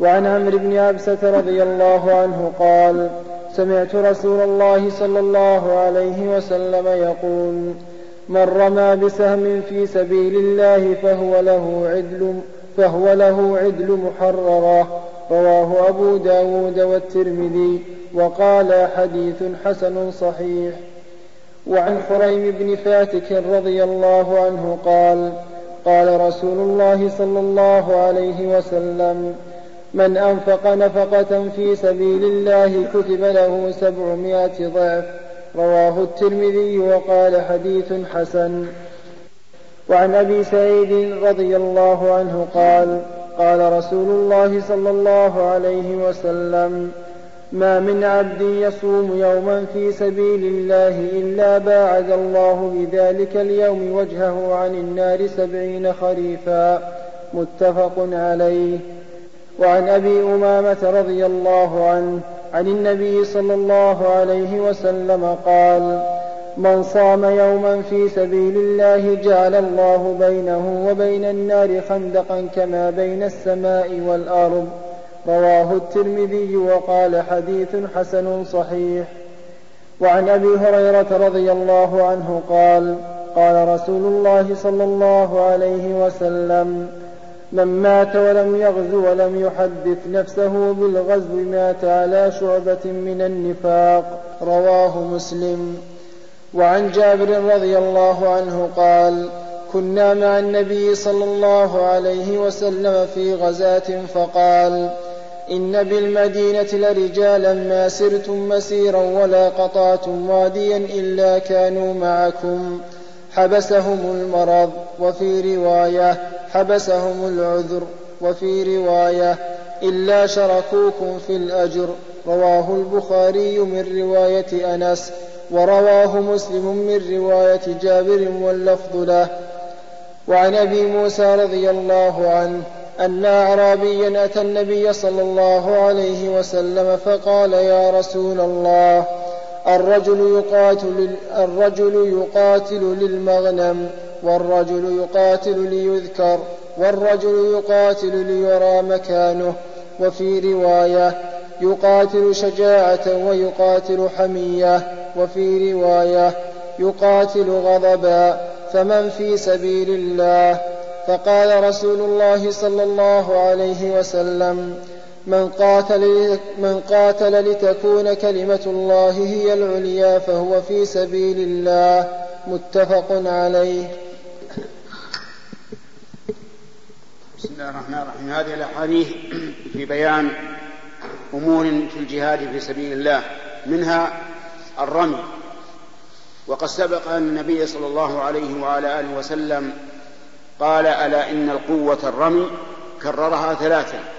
وعن عمرو بن عبسة رضي الله عنه قال سمعت رسول الله صلى الله عليه وسلم يقول من رمى بسهم في سبيل الله فهو له عدل فهو له عدل محررة. رواه أبو داود والترمذي وقال حديث حسن صحيح. وعن خريم بن فاتك رضي الله عنه قال قال رسول الله صلى الله عليه وسلم من أنفق نفقة في سبيل الله كتب له سبعمائة ضعف رواه الترمذي وقال حديث حسن. وعن أبي سعيد رضي الله عنه قال قال رسول الله صلى الله عليه وسلم ما من عبد يصوم يوما في سبيل الله إلا باعد الله بذلك اليوم وجهه عن النار سبعين خريفا. متفق عليه. وعن أبي أمامة رضي الله عنه عن النبي صلى الله عليه وسلم قال من صام يوما في سبيل الله جعل الله بينه وبين النار خندقا كما بين السماء والأرض رواه الترمذي وقال حديث حسن صحيح. وعن أبي هريرة رضي الله عنه قال قال رسول الله صلى الله عليه وسلم من مات ولم يغزو ولم يحدث نفسه بالغزو مات على شعبة من النفاق. رواه مسلم. وعن جابر رضي الله عنه قال كنا مع النبي صلى الله عليه وسلم في غزاة فقال إن بالمدينة لرجالا ما سرتم مسيرا ولا قطعتم واديا إلا كانوا معكم حبسهم المرض وفي رواية حبسهم العذر وفي رواية إلا شركوكم في الأجر. رواه البخاري من رواية أنس ورواه مسلم من رواية جابر واللفظ له. وعن أبي موسى رضي الله عنه أن أعرابيا أتى النبي صلى الله عليه وسلم فقال يا رسول الله الرجل يقاتل الرجل يقاتل للمغنم والرجل يقاتل ليذكر والرجل يقاتل ليرى مكانه. وفي رواية يقاتل شجاعة ويقاتل حمية. وفي رواية يقاتل غضبا فمن في سبيل الله؟ فقال رسول الله صلى الله عليه وسلم من قاتل, من قاتل لتكون كلمة الله هي العليا فهو في سبيل الله متفق عليه. بسم الله الرحمن الرحيم. هذه الأحاديث في بيان أمور في الجهاد في سبيل الله. منها الرمي. وقد سبق أن النبي صلى الله عليه وعلى آله وسلم قال ألا إن القوة الرمي كررها ثلاثا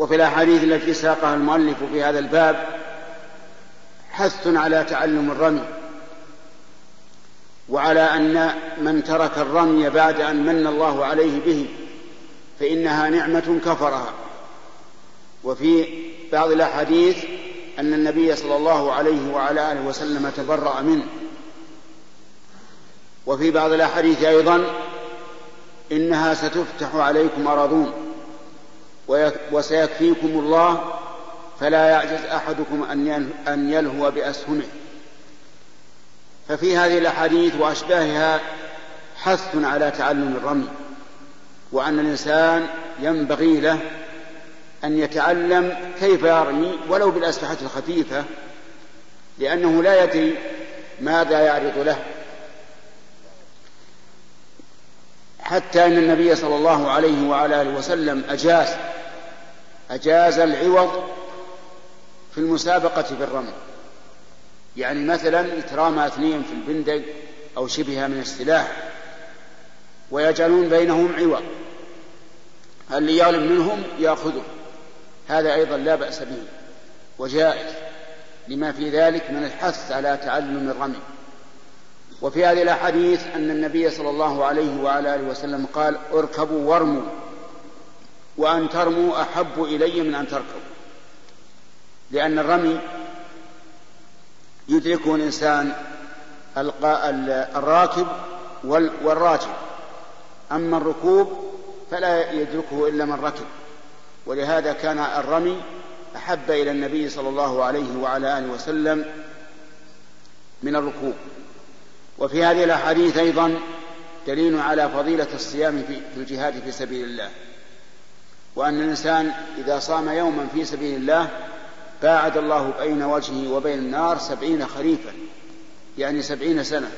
وفي الأحاديث التي ساقها المؤلف في هذا الباب حث على تعلم الرمي وعلى أن من ترك الرمي بعد أن من الله عليه به فإنها نعمة كفرها. وفي بعض الأحاديث أن النبي صلى الله عليه وعلى آله وسلم تبرأ منه. وفي بعض الأحاديث أيضا إنها ستفتح عليكم أراضون. وسيكفيكم الله فلا يعجز أحدكم أن يلهو بأسهمه. ففي هذه الأحاديث وأشباهها حث على تعلم الرمي وأن الإنسان ينبغي له أن يتعلم كيف يرمي ولو بالأسلحة الخفيفة لأنه لا يدري ماذا يعرض له. حتى أن النبي صلى الله عليه وعلى آله وسلم أجاز أجاز العوض في المسابقة في الرمي يعني مثلا يترامى اثنين في البندق أو شبهها من السلاح ويجعلون بينهم عوض. اللي يظلم منهم يأخذه. هذا أيضا لا بأس به. وجائز. لما في ذلك من الحث على تعلم الرمي وفي هذه الأحاديث أن النبي صلى الله عليه وعلى آله وسلم قال اركبوا وارموا وأن ترموا أحب إلي من أن تركبوا. لأن الرمي يدركه الإنسان الراكب والراجل أما الركوب فلا يدركه إلا من ركب. ولهذا كان الرمي أحب إلى النبي صلى الله عليه وعلى آله وسلم من الركوب. وفي هذه الأحاديث أيضا دليل على فضيلة الصيام في الجهاد في سبيل الله. وأن الإنسان إذا صام يوما في سبيل الله باعد الله بين وجهه وبين النار سبعين خريفا يعني سبعين سنة.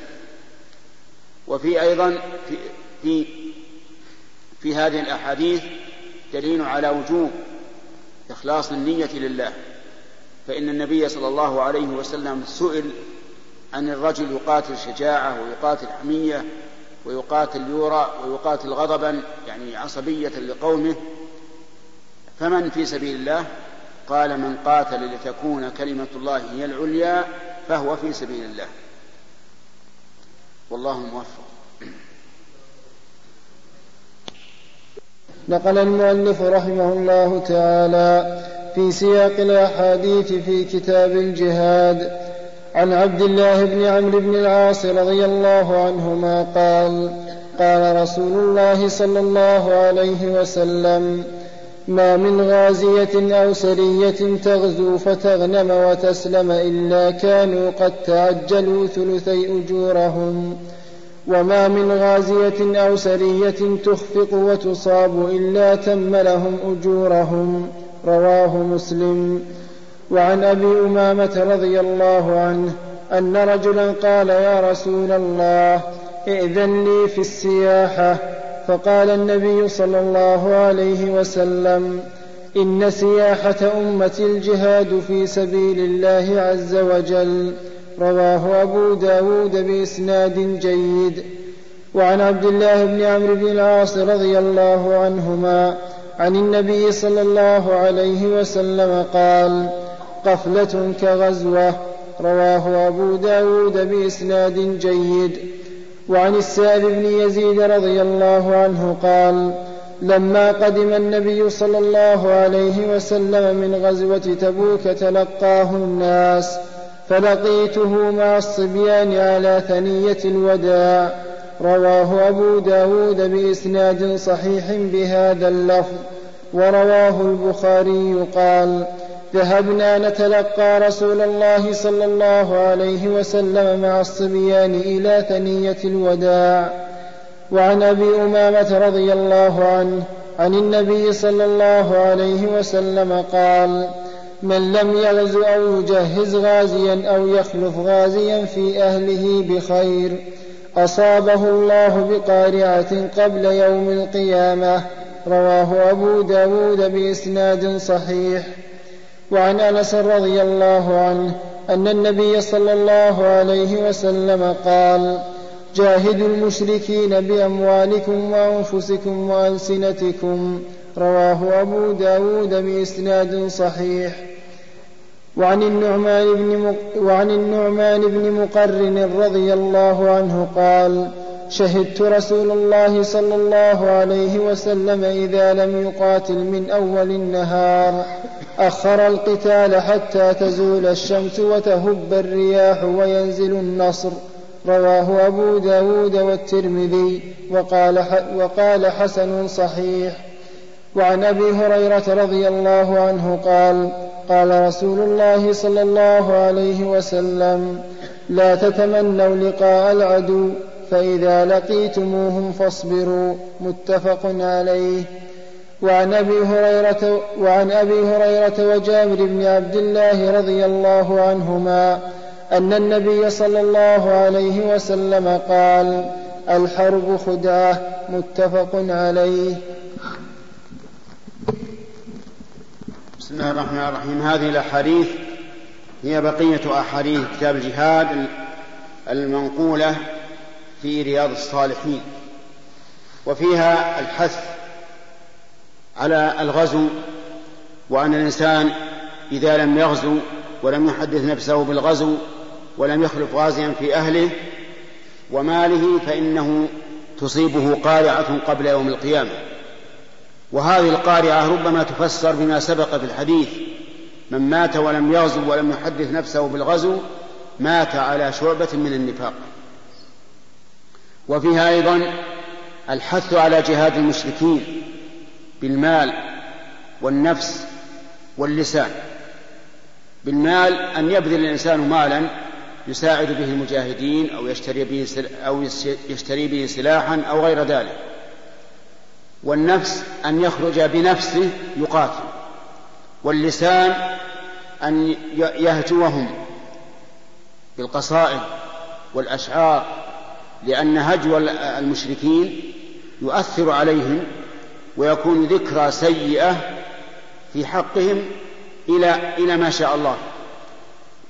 وفي أيضا في, في, في هذه الأحاديث دليل على وجوب إخلاص النية لله. فإن النبي صلى الله عليه وسلم سئل عن الرجل يقاتل شجاعة ويقاتل حمية ويقاتل يورا ويقاتل غضبا يعني عصبية لقومه. فمن في سبيل الله؟ قال من قاتل لتكون كلمة الله هي العليا فهو في سبيل الله. والله موفق. نقل المؤلف رحمه الله تعالى في سياق الأحاديث في كتاب الجهاد. عن عبد الله بن عمرو بن العاص رضي الله عنهما قال قال رسول الله صلى الله عليه وسلم ما من غازية أو سرية تغزو فتغنم وتسلم إلا كانوا قد تعجلوا ثلثي أجورهم. وما من غازية أو سرية تخفق وتصاب إلا تم لهم أجورهم. رواه مسلم. وعن أبي أمامة رضي الله عنه أن رجلا قال يا رسول الله إئذن لي في السياحة. فقال النبي صلى الله عليه وسلم إن سياحة أمة الجهاد في سبيل الله عز وجل. رواه أبو داود بإسناد جيد. وعن عبد الله بن عمرو بن العاص رضي الله عنهما عن النبي صلى الله عليه وسلم قال قفلة كغزوة. رواه أبو داود بإسناد جيد. وعن السائب بن يزيد رضي الله عنه قال لما قدم النبي صلى الله عليه وسلم من غزوة تبوك تلقاه الناس فلقيته مع الصبيان على ثنية الوداع. رواه أبو داود بإسناد صحيح بهذا اللفظ. ورواه البخاري قال ذهبنا نتلقى رسول الله صلى الله عليه وسلم مع الصبيان إلى ثنية الوداع. وعن أبي أمامة رضي الله عنه عن النبي صلى الله عليه وسلم قال من لم يغز أو يجهز غازيا أو يخلف غازيا في أهله بخير أصابه الله بقارعة قبل يوم القيامة رواه أبو داود بإسناد صحيح. وعن أنس رضي الله عنه أن النبي صلى الله عليه وسلم قال جاهدوا المشركين بأموالكم وأنفسكم وألسنتكم. رواه أبو داود بإسناد صحيح. وعن النعمان بن وعن النعمان بن مقرن رضي الله عنه قال شهدت رسول الله صلى الله عليه وسلم إذا لم يقاتل من أول النهار. أخر القتال حتى تزول الشمس وتهب الرياح وينزل النصر. رواه أبو داود والترمذي وقال, وقال حسن صحيح. وعن أبي هريرة رضي الله عنه قال قال رسول الله صلى الله عليه وسلم لا تتمنوا لقاء العدو فإذا لقيتموهم فاصبروا متفق عليه. وعن أبي هريرة وعن أبي هريرة وجابر بن عبد الله رضي الله عنهما أن النبي صلى الله عليه وسلم قال الحرب خدعة متفق عليه. بسم الله الرحمن الرحيم. هذه الأحاديث هي بقية أحاديث كتاب الجهاد المنقولة في رياض الصالحين وفيها الحث على الغزو وأن الإنسان إذا لم يغزو ولم يحدث نفسه بالغزو ولم يخلف غازيا في أهله وماله فإنه تصيبه قارعة قبل يوم القيامة. وهذه القارعة ربما تفسر بما سبق في الحديث من مات ولم يغزو ولم يحدث نفسه بالغزو مات على شعبة من النفاق. وفيها أيضا الحث على جهاد المشركين بالمال والنفس واللسان. بالمال أن يبذل الإنسان مالا يساعد به المجاهدين أو يشتري به أو يشتري به سلاحا أو غير ذلك. والنفس أن يخرج بنفسه يقاتل. واللسان أن يهجوهم بالقصائد والأشعار لأن هجو المشركين يؤثر عليهم ويكون ذكرى سيئة في حقهم إلى إلى ما شاء الله.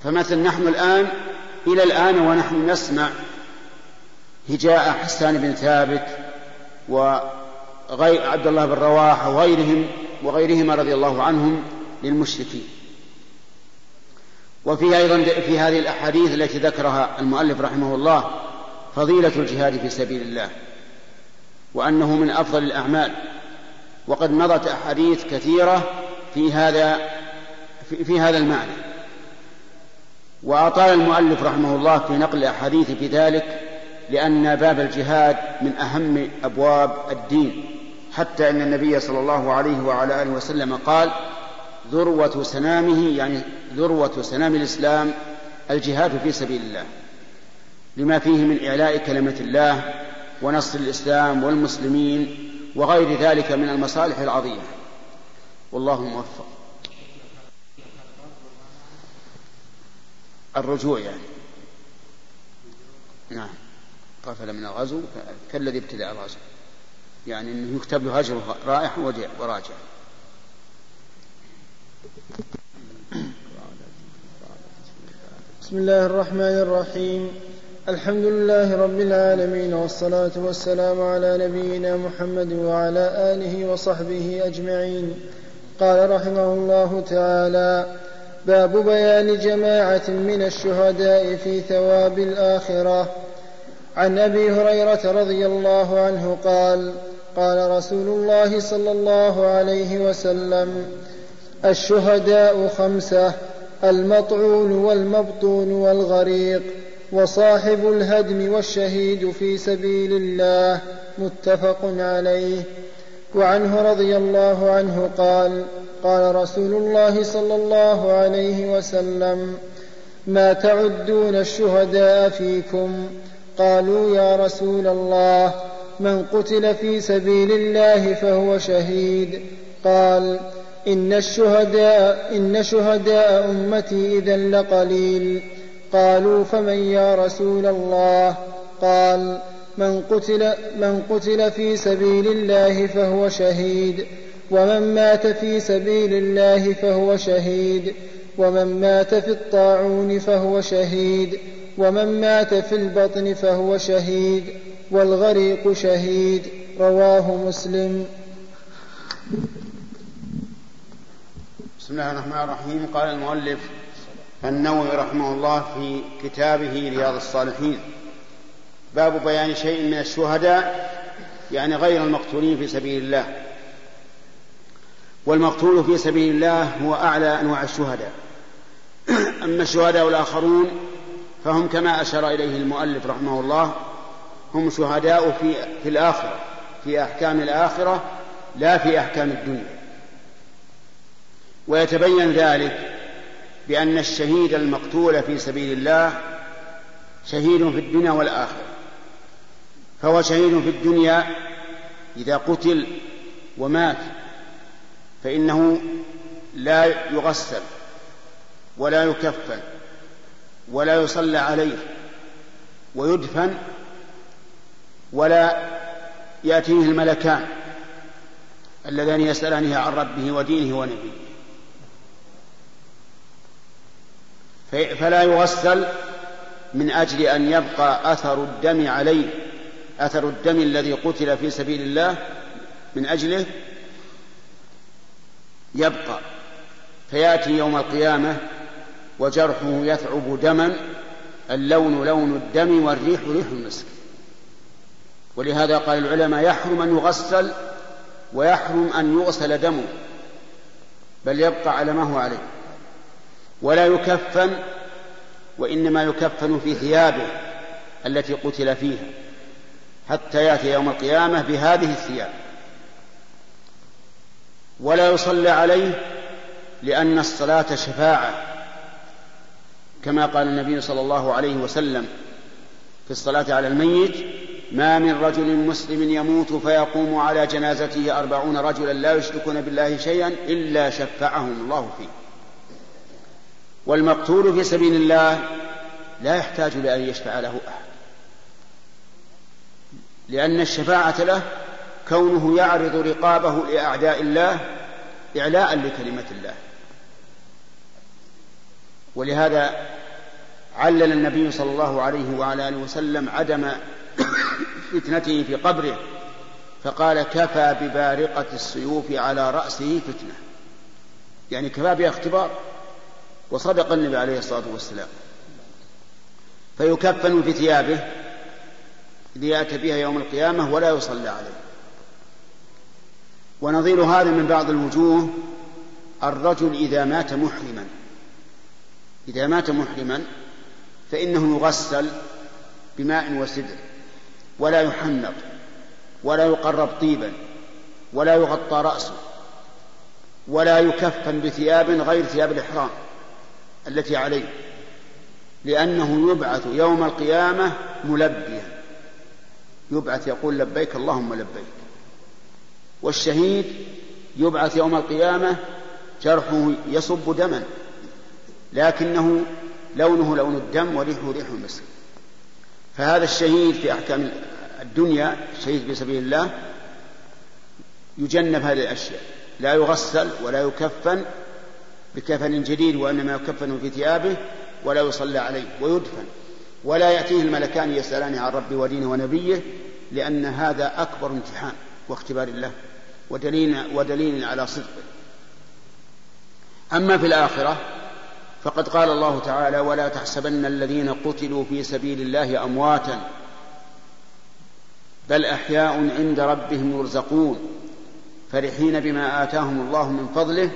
فمثلا نحن الآن إلى الآن ونحن نسمع هجاء حسان بن ثابت وغير عبد الله بن رواحة وغيرهم وغيرهما رضي الله عنهم للمشركين. وفي أيضا في هذه الأحاديث التي ذكرها المؤلف رحمه الله فضيلة الجهاد في سبيل الله وأنه من أفضل الأعمال. وقد مضت أحاديث كثيرة في هذا في, في هذا المعنى. وأطال المؤلف رحمه الله في نقل الأحاديث في ذلك لأن باب الجهاد من أهم أبواب الدين. حتى أن النبي صلى الله عليه وعلى آله وسلم قال ذروة سنامه يعني ذروة سنام الإسلام الجهاد في سبيل الله. لما فيه من إعلاء كلمة الله ونصر الإسلام والمسلمين وغير ذلك من المصالح العظيمة. والله موفق. الرجوع يعني. نعم. قفل من الغزو كالذي ابتدأ الغزو. يعني إنه يكتب له هجر رائح وراجع. بسم الله الرحمن الرحيم. الحمد لله رب العالمين والصلاة والسلام على نبينا محمد وعلى آله وصحبه أجمعين. قال رحمه الله تعالى باب بيان جماعة من الشهداء في ثواب الآخرة. عن أبي هريرة رضي الله عنه قال قال رسول الله صلى الله عليه وسلم الشهداء خمسة المطعون والمبطون والغريق. وصاحب الهدم والشهيد في سبيل الله متفق عليه. وعنه رضي الله عنه قال قال رسول الله صلى الله عليه وسلم ما تعدون الشهداء فيكم؟ قالوا يا رسول الله من قتل في سبيل الله فهو شهيد. قال إن الشهداء إن شهداء أمتي إذا لقليل. قالوا فمن يا رسول الله؟ قال من قتل من قتل في سبيل الله فهو شهيد. ومن مات في سبيل الله فهو شهيد. ومن مات في الطاعون فهو شهيد. ومن مات في البطن فهو شهيد. والغريق شهيد. رواه مسلم. بسم الله الرحمن الرحيم. قال المؤلف النووي رحمه الله في كتابه رياض الصالحين. باب بيان شيء من الشهداء يعني غير المقتولين في سبيل الله. والمقتول في سبيل الله هو أعلى أنواع الشهداء. [CLEARS THROAT] أما الشهداء الآخرون فهم كما أشار إليه المؤلف رحمه الله هم شهداء في في الآخرة في أحكام الآخرة لا في أحكام الدنيا. ويتبين ذلك بأن الشهيد المقتول في سبيل الله شهيد في الدنيا والآخرة. فهو شهيد في الدنيا إذا قتل ومات فإنه لا يغسل ولا يكفن ولا يصلى عليه ويدفن ولا يأتيه الملكان اللذان يسألانه عن ربه ودينه ونبيه. فلا يغسل من أجل أن يبقى أثر الدم عليه. أثر الدم الذي قتل في سبيل الله من أجله يبقى. فيأتي يوم القيامة وجرحه يثعب دما اللون لون الدم والريح ريح المسك. ولهذا قال العلماء يحرم أن يغسل ويحرم أن يغسل دمه بل يبقى على ما هو عليه. ولا يكفن وإنما يكفن في ثيابه التي قتل فيها حتى يأتي يوم القيامة بهذه الثياب. ولا يصلى عليه لأن الصلاة شفاعة كما قال النبي صلى الله عليه وسلم في الصلاة على الميت ما من رجل مسلم يموت فيقوم على جنازته أربعون رجلا لا يشركون بالله شيئا إلا شفعهم الله فيه. والمقتول في سبيل الله لا يحتاج لأن يشفع له أحد. لأن الشفاعة له كونه يعرض رقابه لأعداء الله إعلاء لكلمة الله. ولهذا علل النبي صلى الله عليه وعلى آله وسلم عدم فتنته في قبره فقال كفى ببارقة السيوف على رأسه فتنة. يعني كفى بها اختبار وصدق النبي عليه الصلاة والسلام. فيكفن في ثيابه إذ يأتي بها يوم القيامة ولا يصلى عليه. ونظير هذا من بعض الوجوه الرجل إذا مات محرما. إذا مات محرما فإنه يغسل بماء وسدر ولا يحنط ولا يقرب طيبا ولا يغطى رأسه ولا يكفن بثياب غير ثياب الإحرام. التي عليه لأنه يبعث يوم القيامة ملبيا. يبعث يقول لبيك اللهم لبيك. والشهيد يبعث يوم القيامة جرحه يصب دما لكنه لونه لون الدم وريحه ريح المسك. فهذا الشهيد في أحكام الدنيا الشهيد في سبيل الله يجنب هذه الأشياء. لا يغسل ولا يكفن بكفن جديد وإنما يكفن في ثيابه ولا يصلى عليه ويدفن. ولا يأتيه الملكان يسألان عن ربه ودينه ونبيه لأن هذا أكبر امتحان واختبار الله ودليل, ودليل على صدقه أما في الآخرة فقد قال الله تعالى ولا تحسبن الذين قتلوا في سبيل الله أمواتا بل أحياء عند ربهم يرزقون. فرحين بما آتاهم الله من فضله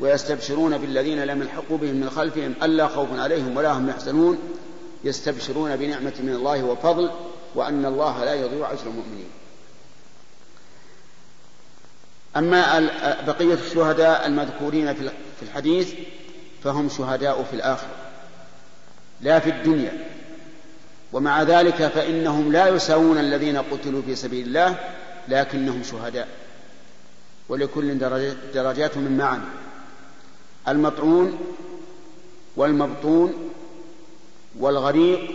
ويستبشرون بالذين لم يلحقوا بهم من خلفهم ألا خوف عليهم ولا هم يحزنون. يستبشرون بنعمة من الله وفضل وأن الله لا يضيع أجر المؤمنين. أما بقية الشهداء المذكورين في الحديث فهم شهداء في الآخرة لا في الدنيا. ومع ذلك فإنهم لا يساوون الذين قتلوا في سبيل الله لكنهم شهداء. ولكل درجات من معنى المطعون والمبطون والغريق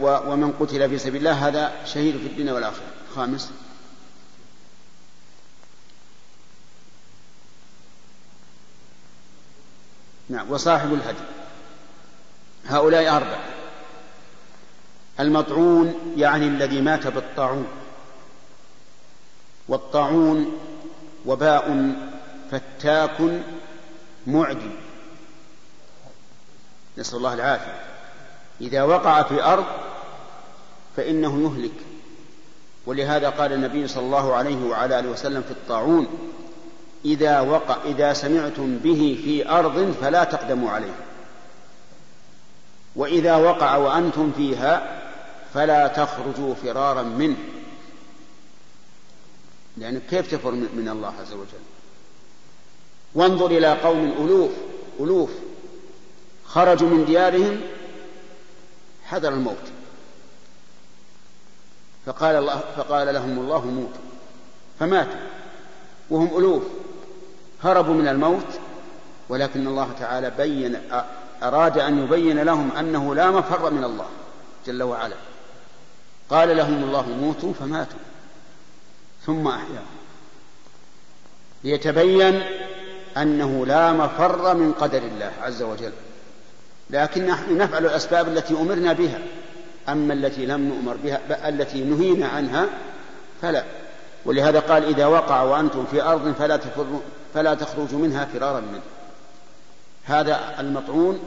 ومن قتل في سبيل الله هذا شهيد في الدنيا والآخرة. خامس. نعم وصاحب الهدي. هؤلاء أربعة. المطعون يعني الذي مات بالطاعون. والطاعون وباء فتاك معدي. نسأل الله العافية. إذا وقع في أرض فإنه يهلك. ولهذا قال النبي صلى الله عليه وعلى آله وسلم في الطاعون إذا وقع إذا سمعتم به في أرض فلا تقدموا عليه. وإذا وقع وأنتم فيها فلا تخرجوا فرارا منه. لأن كيف تفر من الله عز وجل؟ وانظر إلى قوم ألوف ألوف خرجوا من ديارهم حذر الموت. فقال الله فقال لهم الله موتوا فماتوا وهم ألوف هربوا من الموت ولكن الله تعالى بين أراد أن يبين لهم أنه لا مفر من الله جل وعلا. قال لهم الله موتوا فماتوا ثم أحياهم ليتبين أنه لا مفر من قدر الله عز وجل. لكن نحن نفعل الأسباب التي أمرنا بها. أما التي لم نؤمر بها التي نهينا عنها فلا. ولهذا قال إذا وقع وأنتم في أرض فلا فلا تخرجوا منها فرارا منه. هذا المطعون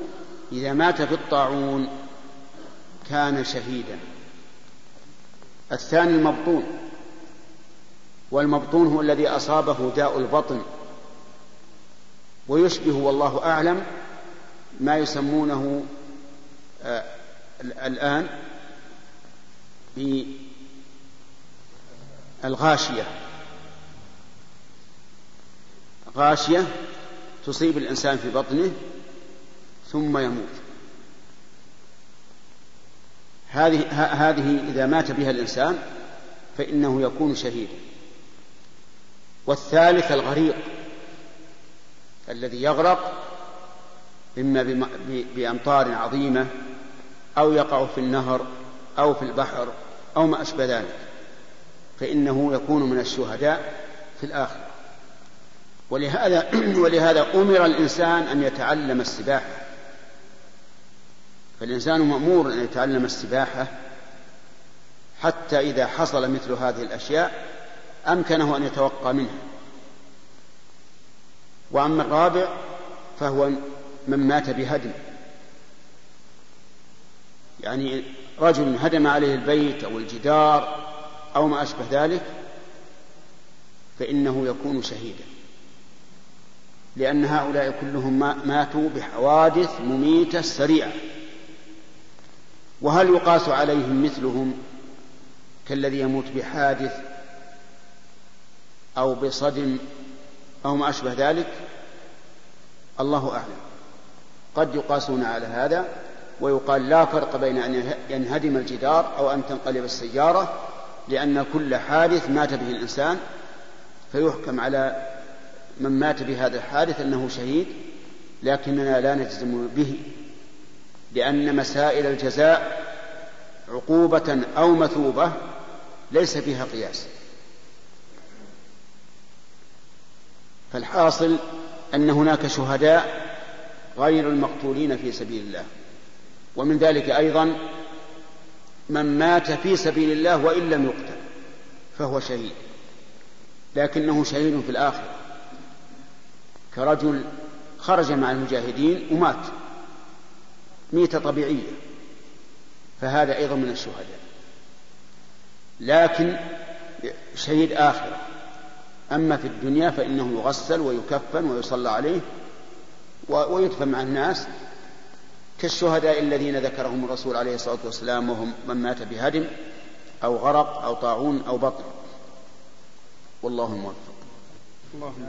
إذا مات في الطاعون كان شهيدا. الثاني المبطون. والمبطون هو الذي أصابه داء البطن. ويشبه والله أعلم ما يسمونه آه الآن بالغاشية غاشية تصيب الإنسان في بطنه ثم يموت. هذه هذه إذا مات بها الإنسان فإنه يكون شهيدا. والثالث الغريق. الذي يغرق إما بأمطار عظيمة أو يقع في النهر أو في البحر أو ما أشبه ذلك فإنه يكون من الشهداء في الآخرة. ولهذا [CLEARS THROAT] ولهذا أمر الإنسان أن يتعلم السباحة. فالإنسان مأمور أن يتعلم السباحة حتى إذا حصل مثل هذه الأشياء أمكنه أن يتوقى منها. وأما الرابع فهو من مات بهدم. يعني رجل هدم عليه البيت أو الجدار أو ما أشبه ذلك فإنه يكون شهيدا. لأن هؤلاء كلهم ماتوا بحوادث مميتة سريعة. وهل يقاس عليهم مثلهم كالذي يموت بحادث أو بصدم أو ما أشبه ذلك؟ الله أعلم. قد يقاسون على هذا ويقال لا فرق بين أن ينهدم الجدار أو أن تنقلب السيارة لأن كل حادث مات به الإنسان فيحكم على من مات بهذا الحادث أنه شهيد لكننا لا نجزم به لأن مسائل الجزاء عقوبة أو مثوبة ليس فيها قياس. فالحاصل أن هناك شهداء غير المقتولين في سبيل الله. ومن ذلك أيضا من مات في سبيل الله وإن لم يقتل فهو شهيد. لكنه شهيد في الآخرة. كرجل خرج مع المجاهدين ومات. ميتة طبيعية. فهذا أيضا من الشهداء. لكن شهيد آخرة أما في الدنيا فإنه يغسل ويكفن ويصلى عليه ويدفن مع الناس كالشهداء الذين ذكرهم الرسول عليه الصلاة والسلام وهم من مات بهدم أو غرق أو طاعون أو بطن والله الموفق اللهم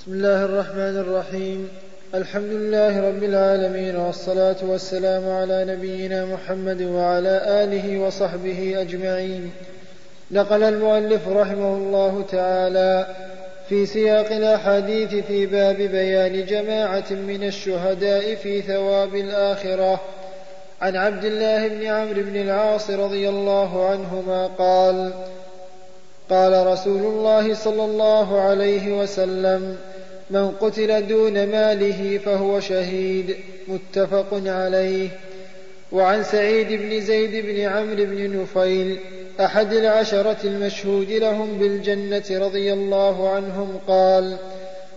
بسم الله الرحمن الرحيم. الحمد لله رب العالمين والصلاة والسلام على نبينا محمد وعلى آله وصحبه أجمعين. نقل المؤلف رحمه الله تعالى في سياق الأحاديث في باب بيان جماعة من الشهداء في ثواب الآخرة. عن عبد الله بن عمرو بن العاص رضي الله عنهما قال قال رسول الله صلى الله عليه وسلم من قتل دون ماله فهو شهيد. متفق عليه. وعن سعيد بن زيد بن عمرو بن نفيل أحد العشرة المشهود لهم بالجنة رضي الله عنهم قال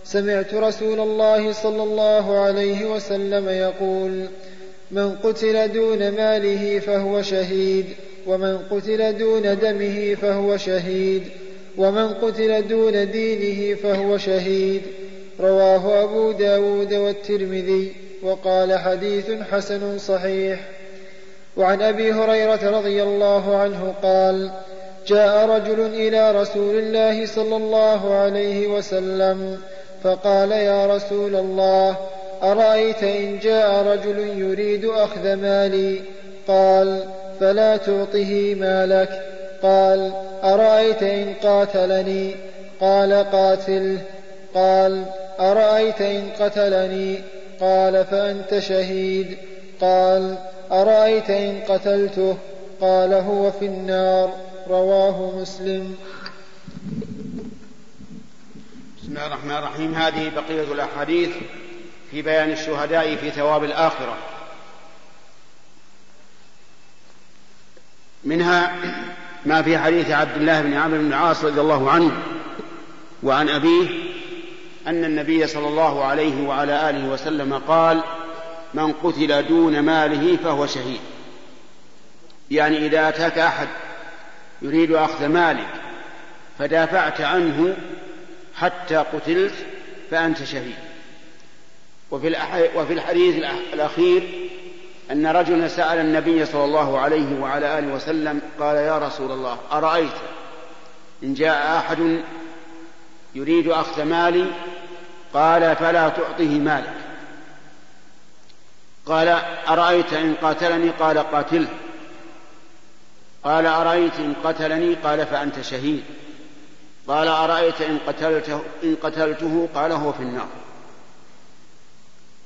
سمعت رسول الله صلى الله عليه وسلم يقول من قتل دون ماله فهو شهيد. ومن قتل دون دمه فهو شهيد ومن قتل دون دينه فهو شهيد. رواه أبو داود والترمذي وقال حديث حسن صحيح. وعن أبي هريرة رضي الله عنه قال جاء رجل إلى رسول الله صلى الله عليه وسلم فقال يا رسول الله أرأيت إن جاء رجل يريد أخذ مالي؟ قال فلا تعطه مالك قال أرأيت إن قاتلني؟ قال قاتله قال أرأيت إن قتلني؟ قال فأنت شهيد. قال أرأيت إن قتلته؟ قال هو في النار. رواه مسلم. بسم الله الرحمن الرحيم. هذه بقية الأحاديث في بيان الشهداء في ثواب الآخرة. منها ما في حديث عبد الله بن عمرو بن العاص رضي الله عنه وعن أبيه أن النبي صلى الله عليه وعلى آله وسلم قال من قتل دون ماله فهو شهيد. يعني إذا أتاك أحد يريد أخذ مالك فدافعت عنه حتى قتلت فأنت شهيد. وفي الحديث الأخير أن رجلا سأل النبي صلى الله عليه وعلى آله وسلم قال يا رسول الله أرأيت إن جاء أحد يريد أخذ مالي؟ قال فلا تعطه مالك. قال أرأيت إن قاتلني؟ قال قاتله. قال أرأيت إن قتلني؟ قال فأنت شهيد. قال أرأيت إن قتلته؟ إن قتلته؟ قال هو في النار.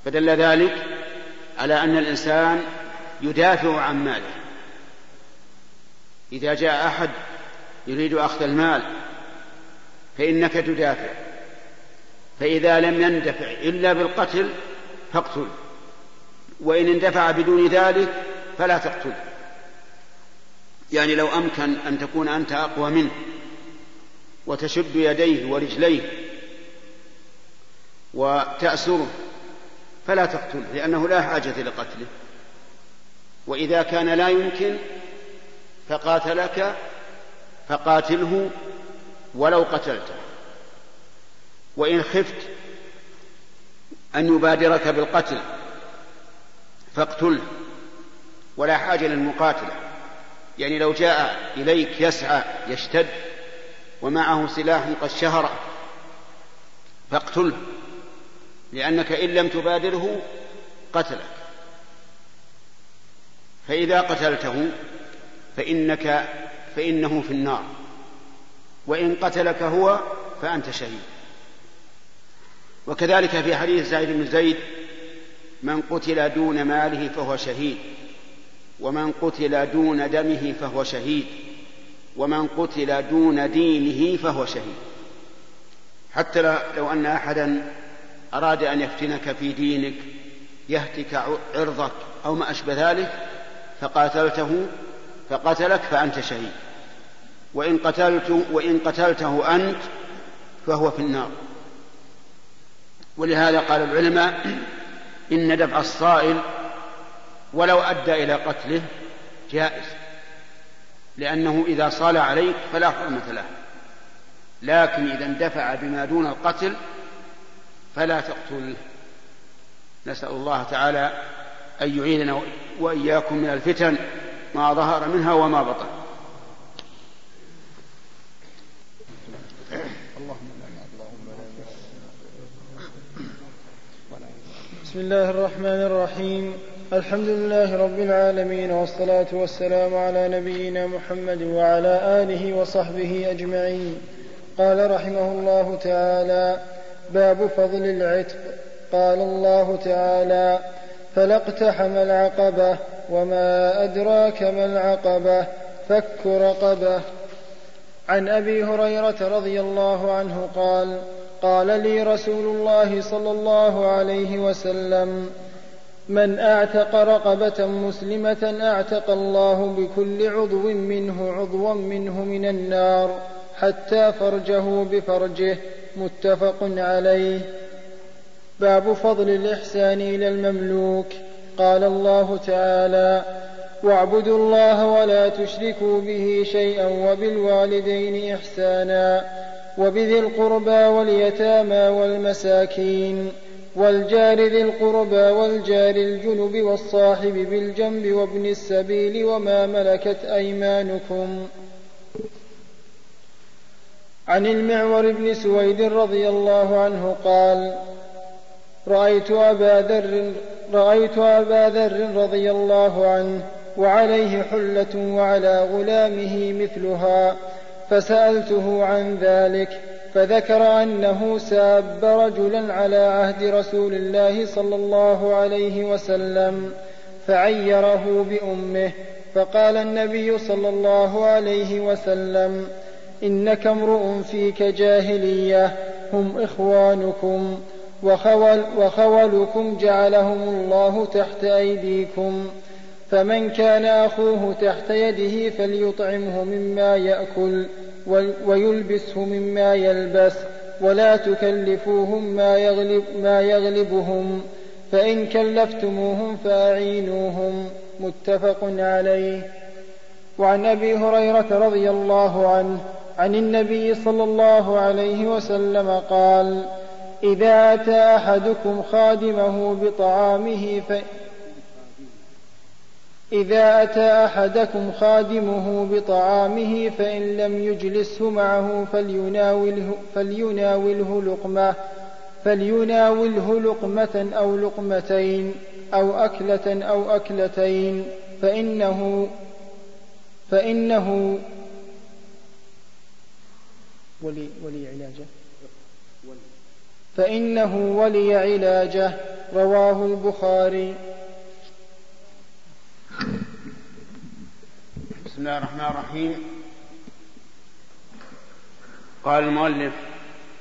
فدل ذلك على أن الإنسان يدافع عن ماله. إذا جاء أحد يريد أخذ المال فإنك تدافع. فإذا لم يندفع إلا بالقتل فاقتل. وإن اندفع بدون ذلك فلا تقتل. يعني لو أمكن أن تكون أنت أقوى منه وتشد يديه ورجليه وتأسره فلا تقتله لأنه لا حاجة لقتله. وإذا كان لا يمكن فقاتلك فقاتله ولو قتلته. وإن خفت أن يبادرك بالقتل فاقتله ولا حاجة للمقاتلة. يعني لو جاء إليك يسعى يشتد ومعه سلاح قد شهر فاقتله. لأنك إن لم تبادره قتلك. فإذا قتلته فإنك فإنه في النار. وإن قتلك هو فأنت شهيد. وكذلك في حديث سعيد بن زيد من قتل دون ماله فهو شهيد ومن قتل دون دمه فهو شهيد ومن قتل دون دينه فهو شهيد. حتى لو أن أحدا أراد أن يفتنك في دينك يهتك عرضك أو ما أشبه ذلك فقاتلته فقتلك فأنت شهيد. وإن قتلت وإن قتلته أنت فهو في النار. ولهذا قال العلماء [CLEARS THROAT] إن دفع الصائل ولو أدى إلى قتله جائز لأنه إذا صال عليك فلا حرمة له. لكن إذا اندفع بما دون القتل فلا تقتله نسأل الله تعالى أن يعيذنا وإياكم من الفتن ما ظهر منها وما بطن. بسم الله الرحمن الرحيم. الحمد لله رب العالمين والصلاة والسلام على نبينا محمد وعلى آله وصحبه أجمعين. قال رحمه الله تعالى باب فضل العتق. قال الله تعالى فلا اقتحم العقبة وما أدراك ما العقبة فك رقبة. عن أبي هريرة رضي الله عنه قال قال لي رسول الله صلى الله عليه وسلم من أعتق رقبة مسلمة أعتق الله بكل عضو منه عضوا منه من النار حتى فرجه بفرجه متفق عليه. باب فضل الإحسان إلى المملوك. قال الله تعالى واعبدوا الله ولا تشركوا به شيئا وبالوالدين إحسانا وبذي القربى واليتامى والمساكين والجار ذي القربى والجار الجنب والصاحب بالجنب وابن السبيل وما ملكت أيمانكم عن المعور بن سويد رضي الله عنه قال رأيت أبا ذر رأيت أبا ذر رضي الله عنه وعليه حلة وعلى غلامه مثلها فسألته عن ذلك فذكر أنه ساب رجلا على عهد رسول الله صلى الله عليه وسلم فعيره بأمه فقال النبي صلى الله عليه وسلم إنك امرؤ فيك جاهلية هم إخوانكم وخول وخولكم جعلهم الله تحت أيديكم. فمن كان أخوه تحت يده فليطعمه مما يأكل ويلبسه مما يلبس ولا تكلفوهم ما, يغلب ما يغلبهم. فإن كلفتموهم فأعينوهم. متفق عليه. وعن أبي هريرة رضي الله عنه عن النبي صلى الله عليه وسلم قال إذا أتى أحدكم خادمه بطعامه ف... إذا أتى أحدكم خادمه بطعامه فإن لم يجلسه معه فليناوله, فليناوله لقمة فليناوله لقمة أو لقمتين أو أكلة أو أكلتين فإنه فإنه ولي ولي علاجه. فإنه ولي علاجه. رواه البخاري. بسم الله الرحمن الرحيم. قال المؤلف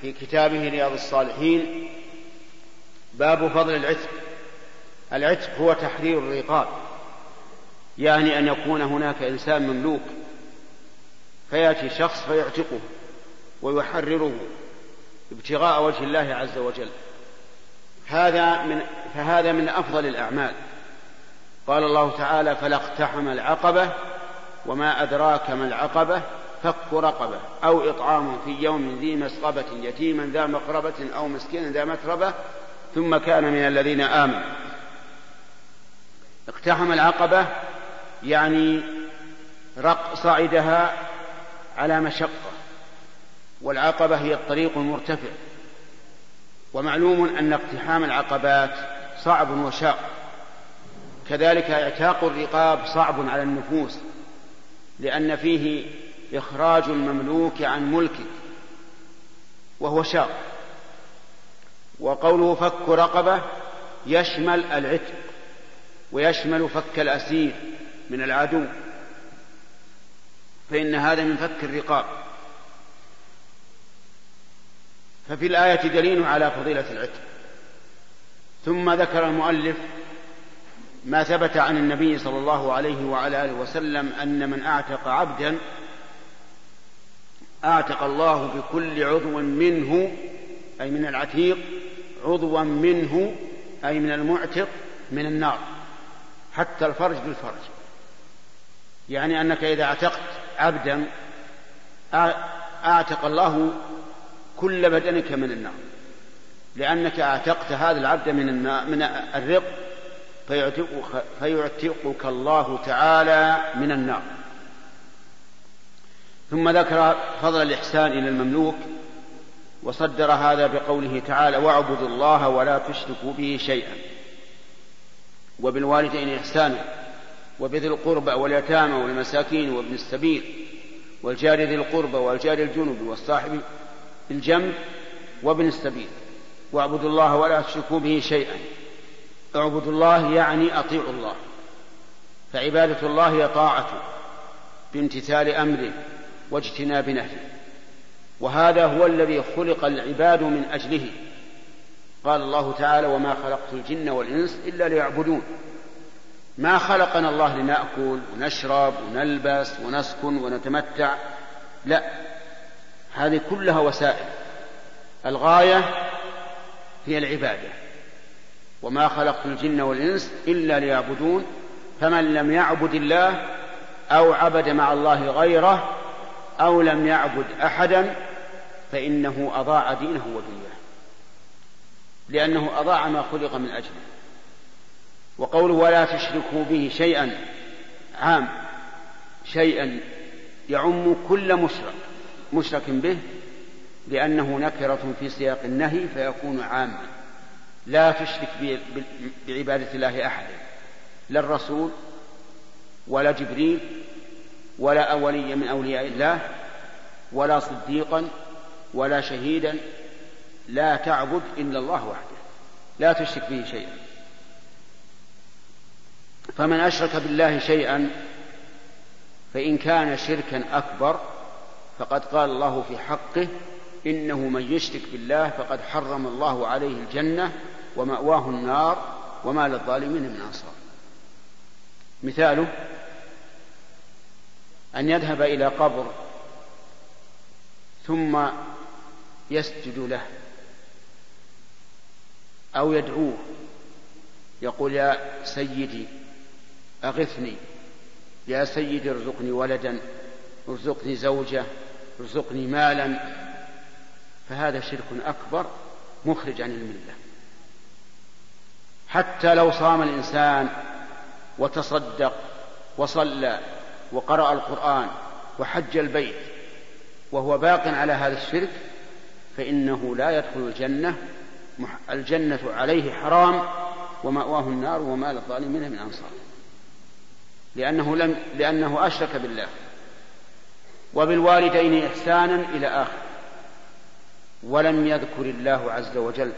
في كتابه رياض الصالحين باب فضل العتق. العتق هو تحرير الرقاب يعني أن يكون هناك إنسان مملوك فيأتي شخص فيعتقه. ويحرره ابتغاء وجه الله عز وجل. هذا من فهذا من أفضل الأعمال. قال الله تعالى فلا اقتحم العقبة وما أدراك ما العقبة فك رقبة أو إطعام في يوم ذي مسقبة يتيما ذا مقربة أو مسكينا ذا متربة ثم كان من الذين آمنوا. اقتحم العقبة يعني رق صعدها على مشقة. والعقبة هي الطريق المرتفع. ومعلوم أن اقتحام العقبات صعب وشاق. كذلك إعتاق الرقاب صعب على النفوس لأن فيه إخراج المملوك عن ملكه وهو شاق. وقوله فك رقبة يشمل العتق ويشمل فك الأسير من العدو. فإن هذا من فك الرقاب. ففي الآية دليل على فضيلة العتق. ثم ذكر المؤلف ما ثبت عن النبي صلى الله عليه وعلى آله وسلم أن من أعتق عبدا أعتق الله بكل عضو منه أي من العتيق عضوا منه أي من المعتق من النار. حتى الفرج بالفرج. يعني أنك إذا اعتقت عبدا أعتق الله كل بدنك من النار. لأنك أعتقت هذا العبد من النار من الرق فيعتقك, فيعتقك الله تعالى من النار. ثم ذكر فضل الإحسان إلى المملوك وصدر هذا بقوله تعالى واعبدوا الله ولا تشركوا به شيئا وبالوالدين إحسانا وبذي القربى واليتامى والمساكين وابن السبيل والجار ذي القربى والجار الجنب والصاحب بالجنب وابن السبيل. واعبدوا الله ولا تشركوا به شيئا. اعبدوا الله يعني أطيعوا الله. فعبادة الله هي طاعته بامتثال أمره واجتناب نهيه. وهذا هو الذي خلق العباد من أجله. قال الله تعالى وما خلقت الجن والإنس إلا ليعبدون. ما خلقنا الله لنأكل ونشرب ونلبس ونسكن ونتمتع. لا هذه كلها وسائل. الغاية هي العبادة. وما خلقت الجن والإنس إلا ليعبدون فمن لم يعبد الله أو عبد مع الله غيره أو لم يعبد أحدا فإنه أضاع دينه ودنياه. لأنه أضاع ما خلق من أجله. وقوله ولا تشركوا به شيئا عام شيئا يعم كل مشرك. مشرك به لأنه نكرة في سياق النهي فيكون عاما. لا تشرك بعبادة الله أحدا لا الرسول ولا جبريل ولا ولي من أولياء الله ولا صديقا ولا شهيدا. لا تعبد إلا الله وحده لا تشرك به شيئا. فمن أشرك بالله شيئا فإن كان شركا أكبر فقد قال الله في حقه إنه من يشرك بالله فقد حرم الله عليه الجنة ومأواه النار وما للظالمين من أنصار. مثاله أن يذهب إلى قبر ثم يسجد له أو يدعوه يقول يا سيدي أغثني يا سيدي ارزقني ولدا ارزقني زوجة ارزقني مالا. فهذا شرك أكبر مخرج عن الملة. حتى لو صام الإنسان وتصدق وصلى وقرأ القرآن وحج البيت وهو باق على هذا الشرك فإنه لا يدخل الجنة. الجنة عليه حرام ومأواه النار وما للظالمين من أنصار. لأنه لم لأنه أشرك بالله. وبالوالدين إحسانا إلى آخر. ولم يذكر الله عز وجل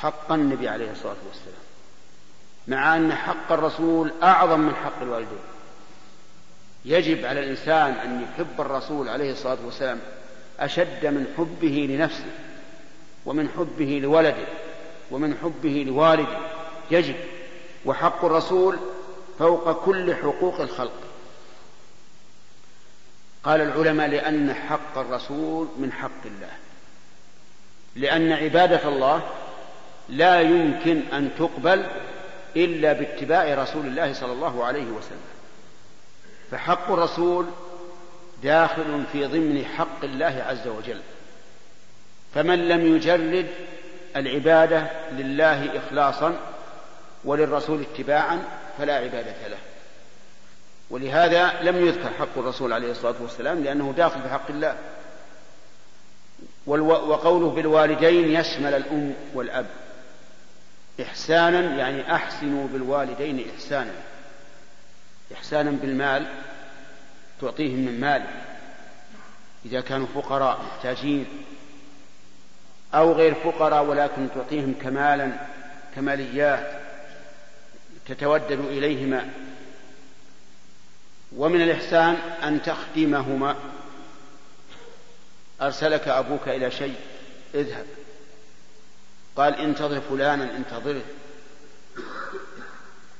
حق النبي عليه الصلاة والسلام مع أن حق الرسول أعظم من حق الوالدين. يجب على الإنسان أن يحب الرسول عليه الصلاة والسلام أشد من حبه لنفسه ومن حبه لولده ومن حبه لوالده. يجب. وحق الرسول فوق كل حقوق الخلق. قال العلماء لأن حق الرسول من حق الله. لأن عبادة الله لا يمكن أن تقبل إلا باتباع رسول الله صلى الله عليه وسلم. فحق الرسول داخل في ضمن حق الله عز وجل. فمن لم يجرد العبادة لله إخلاصا وللرسول اتباعا فلا عبادة له. ولهذا لم يذكر حق الرسول عليه الصلاة والسلام لأنه داخل في حق الله. وقوله بالوالدين يشمل الأم والأب. إحسانا يعني أحسنوا بالوالدين إحسانا. إحسانا بالمال تعطيهم من مال. إذا كانوا فقراء محتاجين. أو غير فقراء ولكن تعطيهم كمالا كماليات تتودد إليهما. ومن الإحسان أن تخدمهما. أرسلك أبوك إلى شيء اذهب. قال انتظر فلانا انتظره.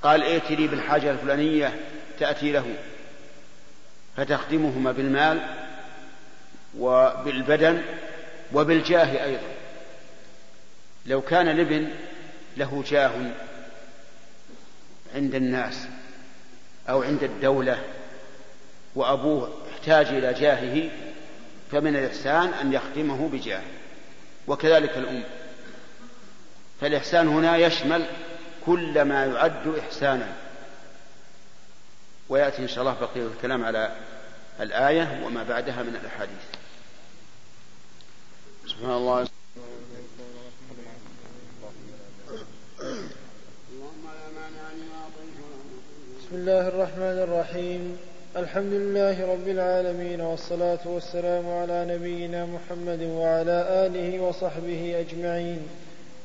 قال ائت لي بالحاجة الفلانية تأتي له. فتخدمهما بالمال وبالبدن وبالجاه أيضا. لو كان الابن له جاه عند الناس أو عند الدولة وأبوه احتاج إلى جاهه فمن الإحسان أن يخدمه بجاه وكذلك الأم. فالإحسان هنا يشمل كل ما يعد إحسانا. ويأتي إن شاء الله بقية الكلام على الآية وما بعدها من الأحاديث. سبحان الله. بسم الله الرحمن الرحيم. الحمد لله رب العالمين والصلاة والسلام على نبينا محمد وعلى آله وصحبه أجمعين.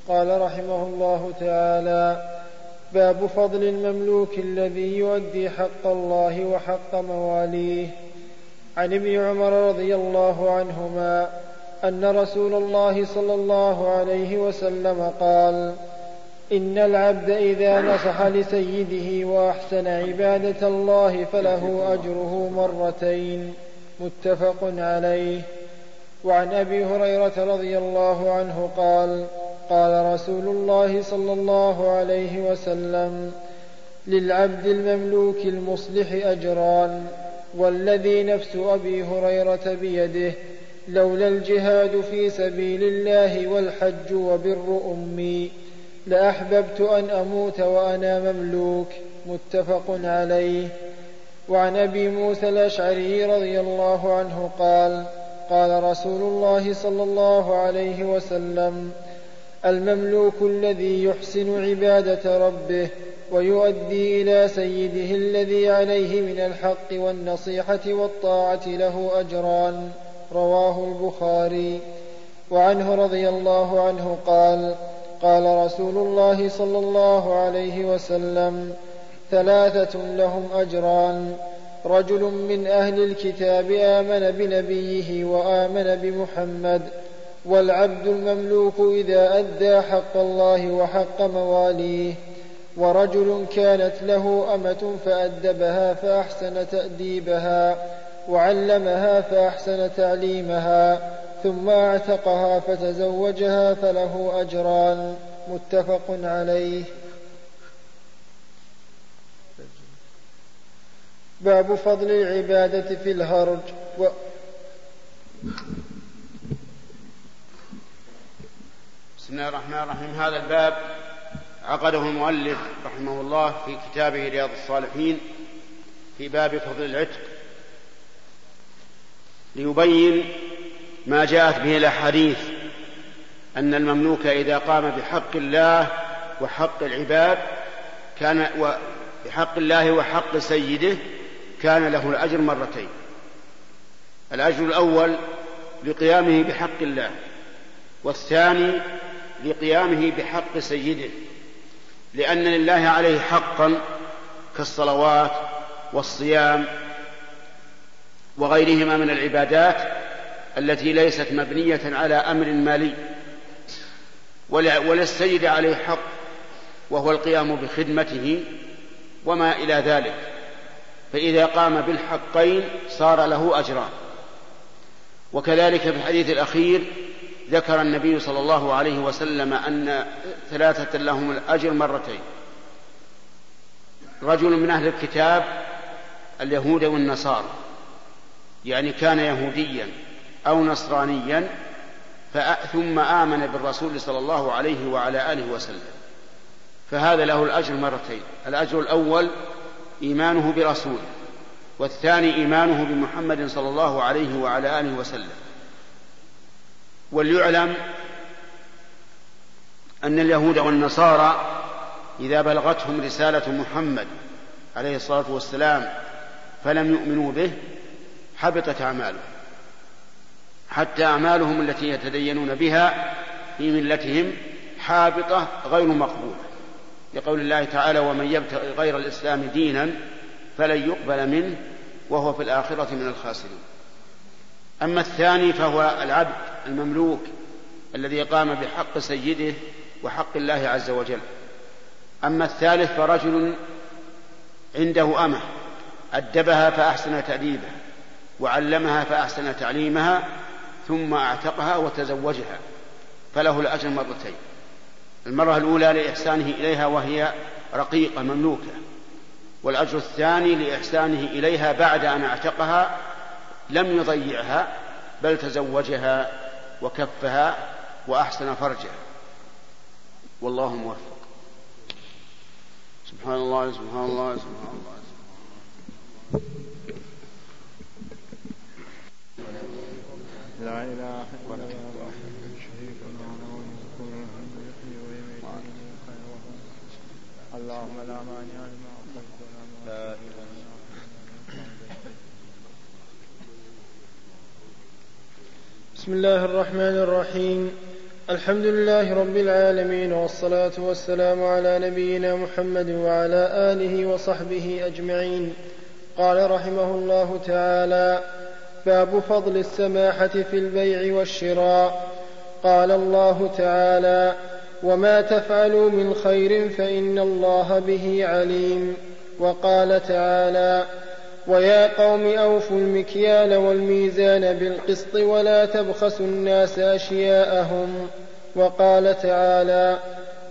قال رحمه الله تعالى باب فضل المملوك الذي يؤدي حق الله وحق مواليه عن ابن عمر رضي الله عنهما أن رسول الله صلى الله عليه وسلم قال إن العبد إذا نصح لسيده وأحسن عبادة الله فله أجره مرتين متفق عليه. وعن أبي هريرة رضي الله عنه قال قال رسول الله صلى الله عليه وسلم للعبد المملوك المصلح أجران والذي نفس أبي هريرة بيده لولا الجهاد في سبيل الله والحج وبر أمي. لأحببت أن أموت وأنا مملوك متفق عليه. وعن أبي موسى الأشعري رضي الله عنه قال قال رسول الله صلى الله عليه وسلم المملوك الذي يحسن عبادة ربه ويؤدي إلى سيده الذي عليه من الحق والنصيحة والطاعة له أجران. رواه البخاري. وعنه رضي الله عنه قال قال رسول الله صلى الله عليه وسلم ثلاثة لهم أجران. رجل من أهل الكتاب آمن بنبيه وآمن بمحمد والعبد المملوك إذا أدى حق الله وحق مواليه. ورجل كانت له أمة فأدبها فأحسن تأديبها وعلمها فأحسن تعليمها. ثم اعتقها فتزوجها فله أجران متفق عليه. باب فضل العبادة في الهرج و بسم الله الرحمن الرحيم. هذا الباب عقده المؤلف رحمه الله في كتابه رياض الصالحين في باب فضل العتق ليبين ما جاءت به الأحاديث أن المملوك إذا قام بحق الله وحق العباد كان بحق الله وحق سيده كان له الأجر مرتين. الأجر الأول لقيامه بحق الله والثاني لقيامه بحق سيده لأن لله عليه حقا كالصلوات والصيام وغيرهما من العبادات التي ليست مبنية على أمر مالي وللسيد عليه حق وهو القيام بخدمته وما إلى ذلك. فإذا قام بالحقين صار له أجران. وكذلك في الحديث الأخير ذكر النبي صلى الله عليه وسلم أن ثلاثة لهم الأجر مرتين. رجل من أهل الكتاب اليهود والنصارى يعني كان يهوديا أو نصرانيا ثم آمن بالرسول صلى الله عليه وعلى آله وسلم. فهذا له الأجر مرتين. الأجر الأول إيمانه برسوله والثاني إيمانه بمحمد صلى الله عليه وعلى آله وسلم. وليعلم أن اليهود والنصارى إذا بلغتهم رسالة محمد عليه الصلاة والسلام فلم يؤمنوا به حبطت أعمالهم. حتى أعمالهم التي يتدينون بها في ملتهم حابطة غير مقبولة. لقول الله تعالى ومن يبتغي غير الإسلام دينا فلن يقبل منه وهو في الآخرة من الخاسرين. أما الثاني فهو العبد المملوك الذي قام بحق سيده وحق الله عز وجل. أما الثالث فرجل عنده أمة أدبها فأحسن تاديبها وعلمها فأحسن تعليمها ثم أعتقها وتزوجها فله الأجر مرتين المرة الأولى لإحسانه إليها وهي رقيقة مملوكة والأجر الثاني لإحسانه إليها بعد أن أعتقها لم يضيعها بل تزوجها وكفها وأحسن فرجها. والله موفق. سبحان الله سبحان الله سبحان الله. لا إله إلا الله اللهم لا مانع لما ولا معطي بسم الله الرحمن الرحيم. الحمد لله رب العالمين والصلاة والسلام على نبينا محمد وعلى آله وصحبه أجمعين. قال رحمه الله تعالى باب فضل السماحة في البيع والشراء. قال الله تعالى وما تفعلوا من خير فإن الله به عليم وقال تعالى ويا قوم أوفوا المكيال والميزان بالقسط ولا تبخسوا الناس أشياءهم وقال تعالى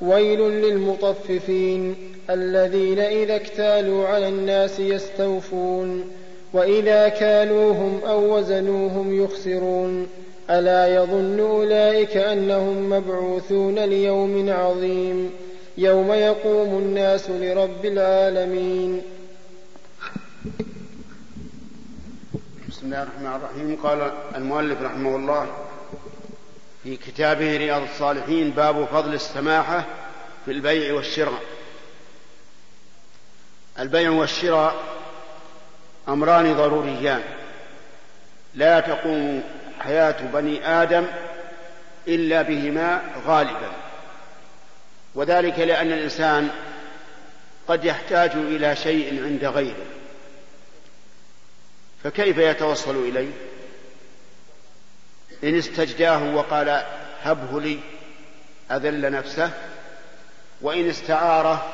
ويل للمطففين الذين إذا اكتالوا على الناس يستوفون وإذا كالوهم أو وزنوهم يخسرون ألا يظن أولئك أنهم مبعوثون ليوم عظيم يوم يقوم الناس لرب العالمين. بسم الله الرحمن الرحيم. قال المؤلف رحمه الله في كتابه رياض الصالحين باب فضل السماحة في البيع والشراء. البيع والشراء أمران ضروريان. لا تقوم حياة بني آدم إلا بهما غالبا. وذلك لأن الإنسان قد يحتاج إلى شيء عند غيره. فكيف يتوصل إليه؟ إن استجداه وقال هبه لي أذل نفسه وإن استعاره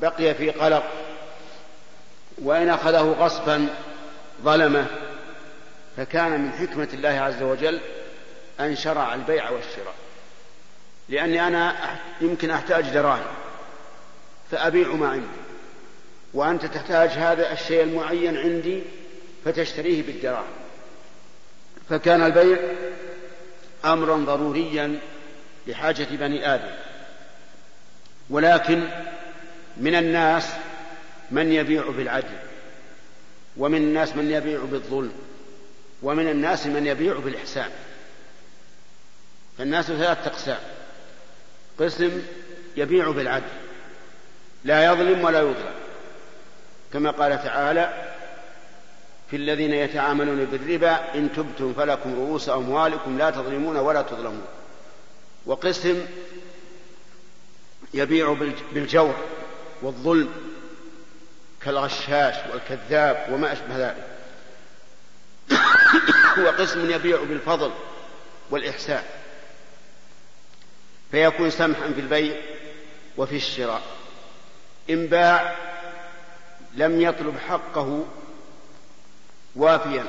بقي في قلق وإن أخذه غصبا ظلمه فكان من حكمة الله عز وجل أن شرع البيع والشراء. لأني أنا يمكن أحتاج دراهم فأبيع ما عندي. وأنت تحتاج هذا الشيء المعين عندي فتشتريه بالدراهم. فكان البيع امرا ضروريا لحاجة بني آدم. ولكن من الناس من يبيع بالعدل ومن الناس من يبيع بالظلم ومن الناس من يبيع بالإحسان. فالناس ثلاثة أقسام. قسم يبيع بالعدل لا يظلم ولا يظلم. كما قال تعالى في الذين يتعاملون بالربا إن تبتم فلكم رؤوس أموالكم لا تظلمون ولا تظلمون. وقسم يبيع بالجور والظلم. كالغشاش والكذاب وما أشبه ذلك. وقسم يبيع بالفضل والإحسان. فيكون سمحا في البيع وفي الشراء. إن باع لم يطلب حقه وافيا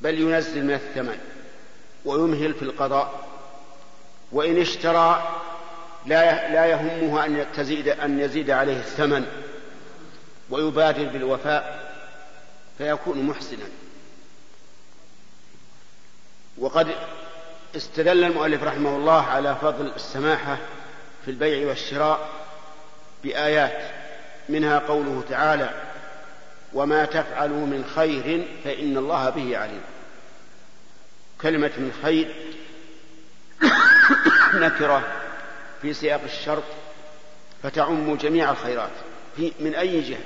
بل ينزل من الثمن ويمهل في القضاء. وإن اشترى لا لا يهمه أن تزيد أن يزيد عليه الثمن ويبادر بالوفاء فيكون محسنا. وقد استدل المؤلف رحمه الله على فضل السماحة في البيع والشراء بآيات منها قوله تعالى وما تفعلوا من خير فإن الله به عليم كلمة من خير [COUGHS] نكرة. في سياق الشرط فتعم جميع الخيرات في من أي جهة؟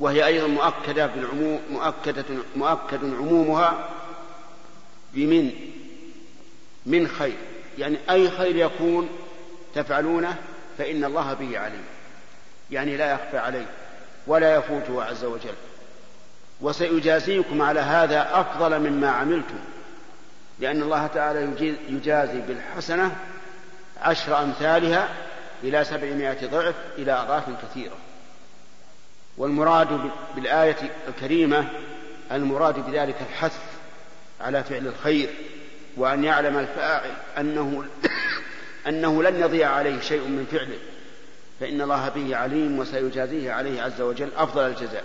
وهي أيضا مؤكدة بالعموم مؤكدة مؤكد عمومها بمن من خير. يعني أي خير يكون تفعلونه فإن الله به عليم. يعني لا يخفى عليه ولا يفوته عز وجل. وسيجازيكم على هذا أفضل مما عملتم لأن الله تعالى يجازي بالحسنة عشر أمثالها إلى سبعمائة ضعف إلى أضعاف كثيرة. والمراد بالآية الكريمة المراد بذلك الحث على فعل الخير وأن يعلم الفاعل أنه [COUGHS] أنه لن يضيع عليه شيء من فعله فإن الله به عليم وسيجازيه عليه عز وجل أفضل الجزاء.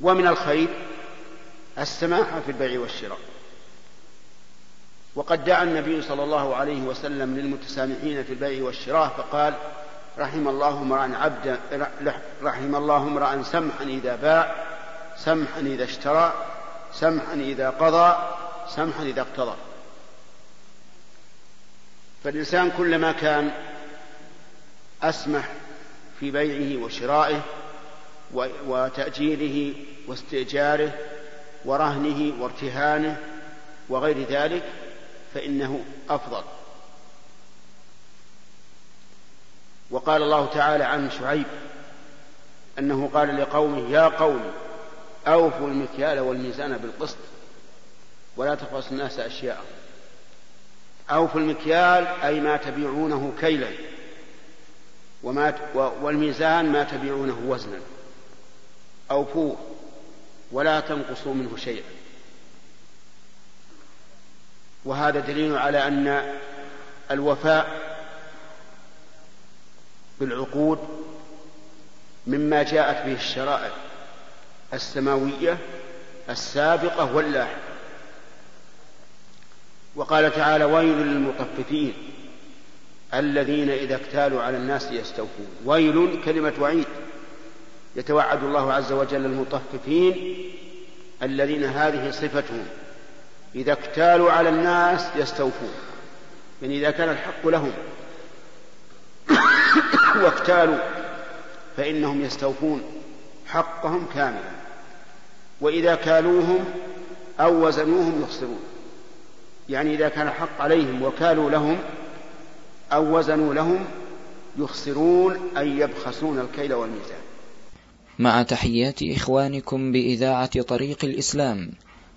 ومن الخير السماحة في البيع والشراء. وقد دعا النبي صلى الله عليه وسلم للمتسامحين في البيع والشراء فقال رحم الله امرأ عبدا رحم الله امرأ سمحا إذا باع سمحا إذا اشترى سمحا إذا قضى سمحا إذا اقتضى. فالإنسان كلما كان أسمح في بيعه وشرائه وتأجيره واستئجاره ورهنه وارتهانه وغير ذلك فإنه أفضل. وقال الله تعالى عن شعيب أنه قال لقومه يا قوم أوفوا المكيال والميزان بالقسط ولا تبخسوا الناس أشياء. أوفوا المكيال أي ما تبيعونه كيلا وما والميزان ما تبيعونه وزنا. أوفوه ولا تنقصوا منه شيئا. وهذا دليل على أن الوفاء بالعقود مما جاءت به الشرائع السماوية السابقة واللاحقة. وقال تعالى ويل للمطففين الذين إذا اكتالوا على الناس يستوفون. ويل كلمة وعيد. يتوعد الله عز وجل المطففين الذين هذه صفتهم. إذا اكتالوا على الناس يستوفون. يعني إذا كان الحق لهم. [COUGHS] واكتالوا فإنهم يستوفون حقهم كاملا. وإذا كالوهم أو وزنوهم يخسرون. يعني إذا كان الحق عليهم وكالوا لهم أو وزنوا لهم يخسرون أي يبخسون الكيل والميزان. مع تحيات إخوانكم بإذاعة طريق الإسلام.